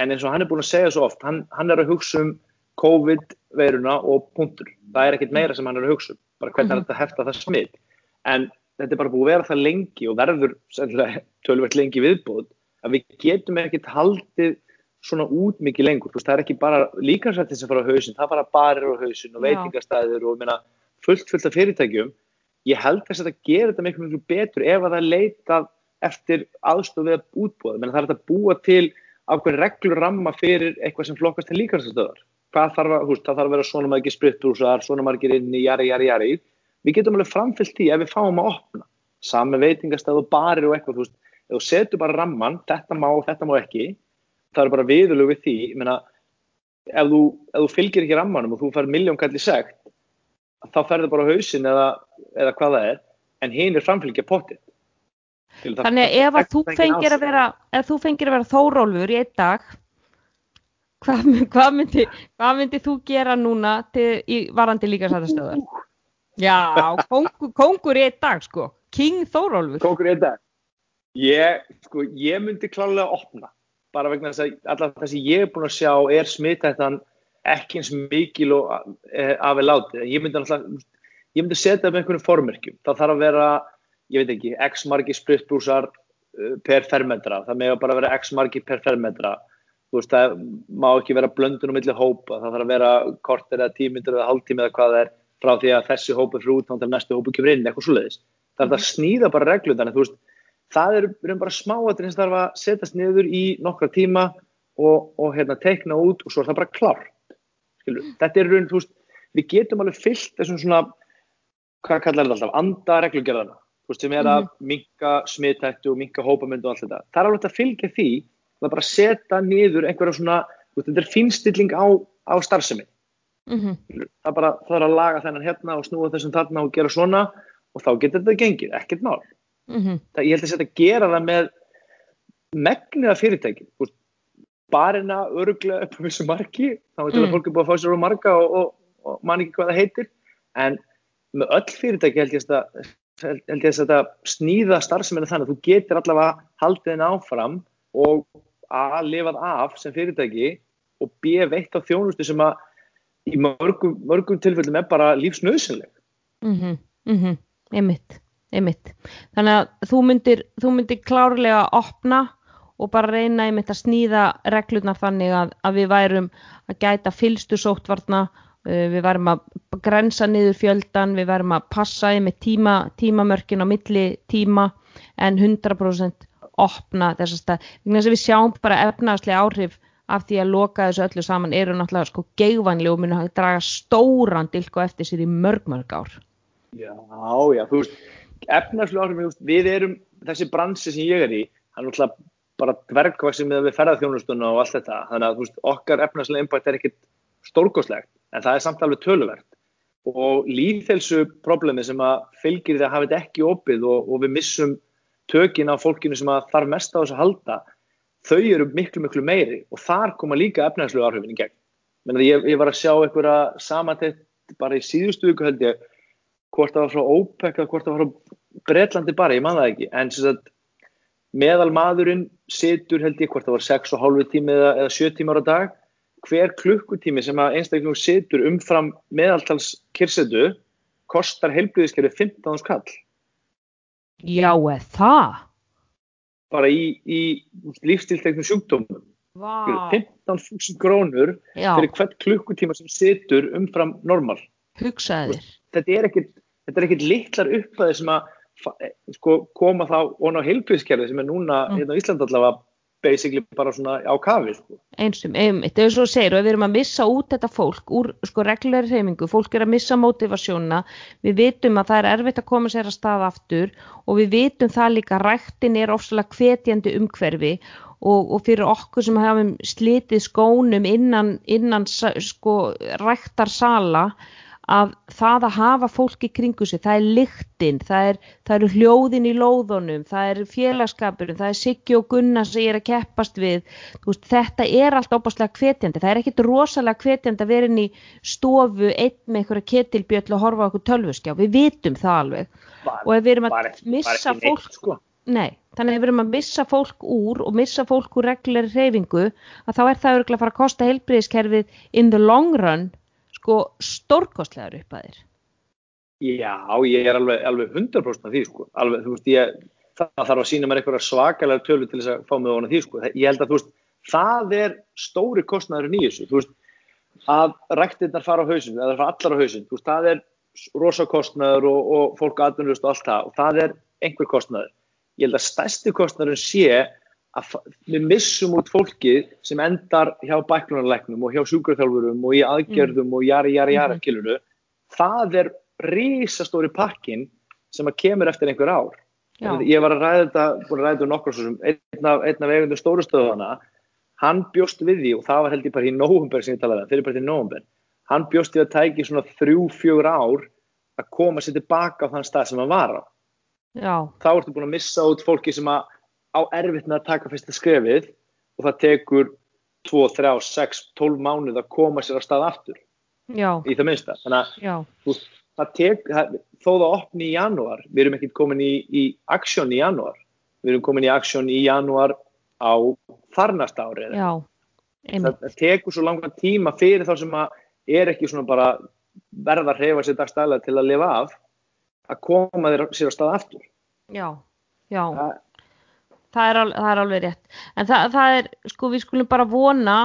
en eins og hann er búin að segja svo oft, hann, hann er að hugsa um COVID-veiruna og punktur, það er ekkit meira sem hann er að hugsa um bara hvernig mm -hmm. þetta að hefta það smitt en þetta er bara búið að vera það lengi og verður tölvert lengi viðbúð að við getum ekkert haldið svona út mikið lengur, veist, það er ekki bara líkansrættin sem fara á hausin, það fara barir á hausin og veitingastæðir og minna, fullt fullt af fyrirtækjum. Ég held þess að þetta gerir þetta miklu miklu betur ef að það leita eftir aðstof við að útbúða, menn það er að búa til ákveðin reglur ramma fyrir eitthvað sem flokkast til líkanstöðar hvað þarf að, húst, það þarf að vera svona margir spritbrúsar svona margir inn í jari, jari, jari. Við getum alveg framfyllt því ef við fáum að opna. Sami veitingastæð og barir og eitthvað, þú veist, ef þú setur bara ramman þetta má, þetta má ekki það er bara viðlug við því menna, ef, þú, ef þú fylgir ekki rammanum og þú fær miljónkalli segt þá ferður bara hausin eða, eða hvað það er en hinn er framfylgja potið Þannig að ef að þú fengir að vera ef þú fengir að vera þórólfur í einn dag hvað, hvað, myndi, hvað myndi þú gera núna til, í varandi líkasæðastöðar? Já, kongur, kongur í einn dag sko. King Þórólfur. Kongur í einn dag. Ég, sko, ég myndi klálega opna bara vegna þess að alltaf það sem ég er búin að sjá er smittættan ekki eins mikil og eh, afið látið. Ég myndi alltaf ég myndi setja með einhvern formyrkjum það þarf að vera ég veit ekki, x margi spritbrúsar uh, per fermetra, það með að bara vera x margi per fermetra. Þú veist, það má ekki vera blöndun um milli hópa, það þarf að vera kortir eða tímyndur eða hálftími eða hvað það er frá því að þessi hópa frá út til næstu hópa kemur inn, eitthvað svo leiðis það er að snýða bara reglum, þannig þú veist það er um bara smáatir eins þarf að setjast niður í nokkra tíma og, og hérna, teikna út og svo er það bara klár Skilur, þetta er raun, þú veist, við getum alveg fyllt þessum svona, hvað kallar þetta alltaf, andareglugjörðana sem er að mhm. minka smittættu og minka hópamöndu og allt þetta. Það er alveg að fylgja því að bara setja niður einhverja svona, þetta er finstilling á, á starfsemi. Mm -hmm. Það er bara, það er að laga þennan hérna og snúa þessum þarna og gera svona og þá getur þetta gengið, ekkert mál. Mm -hmm. það, ég held að þetta gera það með megniða fyrirtæki, barina öruglega upp á þessu marki, þá þetta mm. að fólk er búið að fá sér á marka og, og, og man ekki hvað það heitir, en með öll fyrirtæki held ég að held ég að þetta snýða starfseminni þannig að þú getur allavega haldið henni áfram og að lifað af sem fyrirtæki og b. veitt á þjónustu sem að í mörgum, mörgum tilfellum er bara lífsnauðsynleg mm -hmm, mm -hmm, einmitt, einmitt þannig að þú myndir, þú myndir klárlega að opna og bara reyna einmitt að snýða reglurnar þannig að, að við værum að gæta fylstu sóttvarna Eh, við varum að grensa niður fjöldan, við varum að passa með tíma, tímamörkin á milli tíma en 100% opna þessast að við sjáum bara efnaðslega áhrif af því að loka þessu öllu saman eru náttúrulega sko geigvanli og munu að draga stóran dilko eftir sér í mörg mörg ár. Já, já, þú veist, efnaðslega áhrif, við erum, þessi bransi sem ég er í, hann er náttúrulega bara dvergvaksið með við ferðarþjónustuna og allt þetta, þannig að veist, okkar efnaðslega impact er ekkit stórgóðslegt en það er samt alveg töluvert. Og líðhelsu problemi sem að fylgir því að hafa þetta ekki opið og, og við missum tökin á fólkinu sem að þarf mest á þess að halda þau eru miklu miklu meiri. Og þar koma líka efnæðslu áhrifin í gegn. Ég, ég var að sjá einhverja samantett bara í síðustu viku held ég hvort það var frá OPEC eða hvort það var frá Breitlandi bara, ég man það ekki en sagt, meðal maðurinn situr held ég hvort það var 6,5 tími eða, eða 7 tímar á dag hver klukkutími sem að einstaklega situr umfram meðaltals kyrsetu kostar heilblíðiskerfi 15 skall. Já, eða það? Bara í, í lífstilteknum sjúkdómum. Wow. 15.000 krónur Já. fyrir hvert klukkutíma sem situr umfram normal. Hugsaðir. Þetta er ekkit, þetta er ekkit litlar uppæði sem að sko, koma þá og ná heilblíðiskerfi sem er núna mm. hérna á Íslanda allavega basically bara svona á kafi sko. einsum, einmitt, svo að segja og við erum að missa út þetta fólk úr sko reglulegri reymingu, fólk er að missa motivasjónuna við vitum að það er erfitt að koma sér að staða aftur og við vitum það líka rættin er ofsalega hvetjandi umhverfi og, og fyrir okkur sem hafum slitið skónum innan, innan sko rættar sala að það að hafa fólk í kringu sig, það er lyktinn, það, er, það eru hljóðin í lóðunum, það er félagskapurinn, það er Siggi og Gunnar sem ég er að keppast við, veist, þetta er allt óbáslega hvetjandi, það er ekkit rosalega hvetjandi að vera inn í stofu einn með einhverja ketilbjöll og horfa okkur tölvuskjá, við vitum það alveg. Var, og ef við erum að missa fólk, neitt, sko. nei, þannig ef við erum að missa fólk úr og missa fólk úr reglulegri reyfingu að þá er það örgulega að fara að kosta heilbriðiskerfið in the long run sko stórkostlegar upp að þér Já, ég er alveg, alveg 100% af því sko. Alveg, veist, ég, það þarf að sína mér eitthvað svakalega tölu til þess að fá mig ofan af því sko. Ég held að þú veist, það er stóri kostnæður í þessu. Þú veist, að ræktinnar fara á hausin, eða fara allar á hausin, þú veist, það er rosa kostnæður og, og fólk aðdunust og allt það og það er einhver kostnæður. Ég held að stærsti kostnæðurinn sé að við missum út fólki sem endar hjá bæklunarleiknum og hjá sjúkarþjálfurum og í aðgerðum mm. og jari, jari, jari, mm. kiluru. Það er rísastóri pakkin sem að kemur eftir einhver ár. Já. Ég var að ræða þetta, búin að ræða þetta um nokkur sem einn af, af eigundum stórustöðana, hann bjóst við því og það var held ég bara í nógumber sem ég talaði, um, fyrir bara til nógumber, hann bjóst við að tæki svona þrjú, fjögur ár að koma sér tilbaka á þann stað sem hann var á. Já. Þá ertu búin að missa út fólki sem að á erfitt með að taka fyrsta skrefið og það tekur 2, 3, 6, 12 mánuð að koma sér á stað aftur. Já. Í það minnsta. Þannig að veist, það tek, það, þó það opni í janúar, við erum ekkert komin í, í aksjón í janúar, við erum komin í aksjón í janúar á þarnast árið. Það, það tekur svo langa tíma fyrir þá sem að er ekki svona bara verða að reyfa sér dagstæla til að lifa af, að koma þér sér á stað aftur. Já, já. Það, Það er, alveg, það er alveg rétt. En það, það er, sko, við skulum bara vona,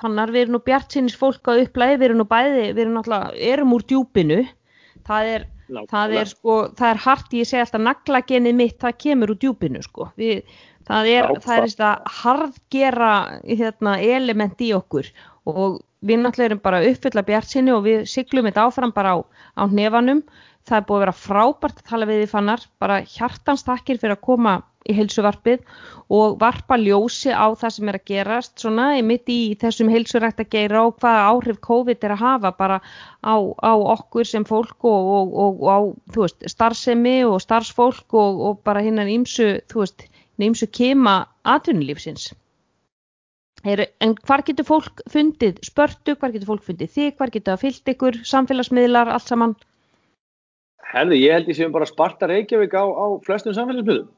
þannig að við erum nú bjart sinnis fólk á upplæði, við erum nú bæði, við erum náttúrulega, erum úr djúpinu, það er, það er sko, það er hart, ég segi alltaf naglagenið mitt, það kemur úr djúpinu sko, við, það er, Já, það er þetta hardgera hérna, element í okkur. Og við náttúrulega erum bara uppfylla bjartsinni og við syklum þetta áfram bara á, á nefanum, það er búið að vera frábært að tala við því fannar, bara hjartans takkir fyrir að koma í heilsuvarpið og varpa ljósi á það sem er að gerast svona mitt í þessum heilsurækt að gera og hvaða áhrif COVID er að hafa bara á, á okkur sem fólk og, og, og, og á veist, starfsemi og starfsfólk og bara hinnan ímsu, þú veist, ímsu kema atvinnulífsins. En hvar getur fólk fundið spörtu, hvar getur fólk fundið þig, hvar getur það fyllt ykkur, samfélagsmiðlar, allt saman? Herði, ég held ég sem bara sparta Reykjavík á, á flestum samfélagsmiðlum.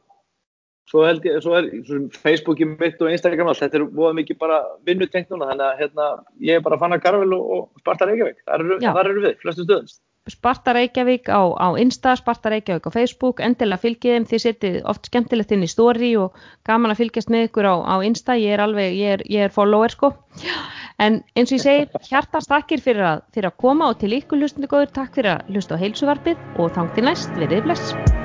Svo held ég, svo er svo Facebooki mitt og Instagram allt, þetta er búið mikið bara vinnutengt núna, þannig að hérna, ég er bara að fanna Garvel og, og Sparta Reykjavík, þar eru, þar eru við, flestu stöðum. Sparta Reykjavík á, á Insta, Sparta Reykjavík á Facebook, endilega fylgjið þeim, þið setið oft skemmtilegt inn í stóri og gaman að fylgjast með ykkur á, á Insta, ég er alveg, ég er, ég er follower sko, en eins og ég segi, hjartast takkir fyrir að, fyrir að koma og til ykkur hlustundu góður, takk fyrir að hlusta á heilsuvarpið og þang til næst, verið bless.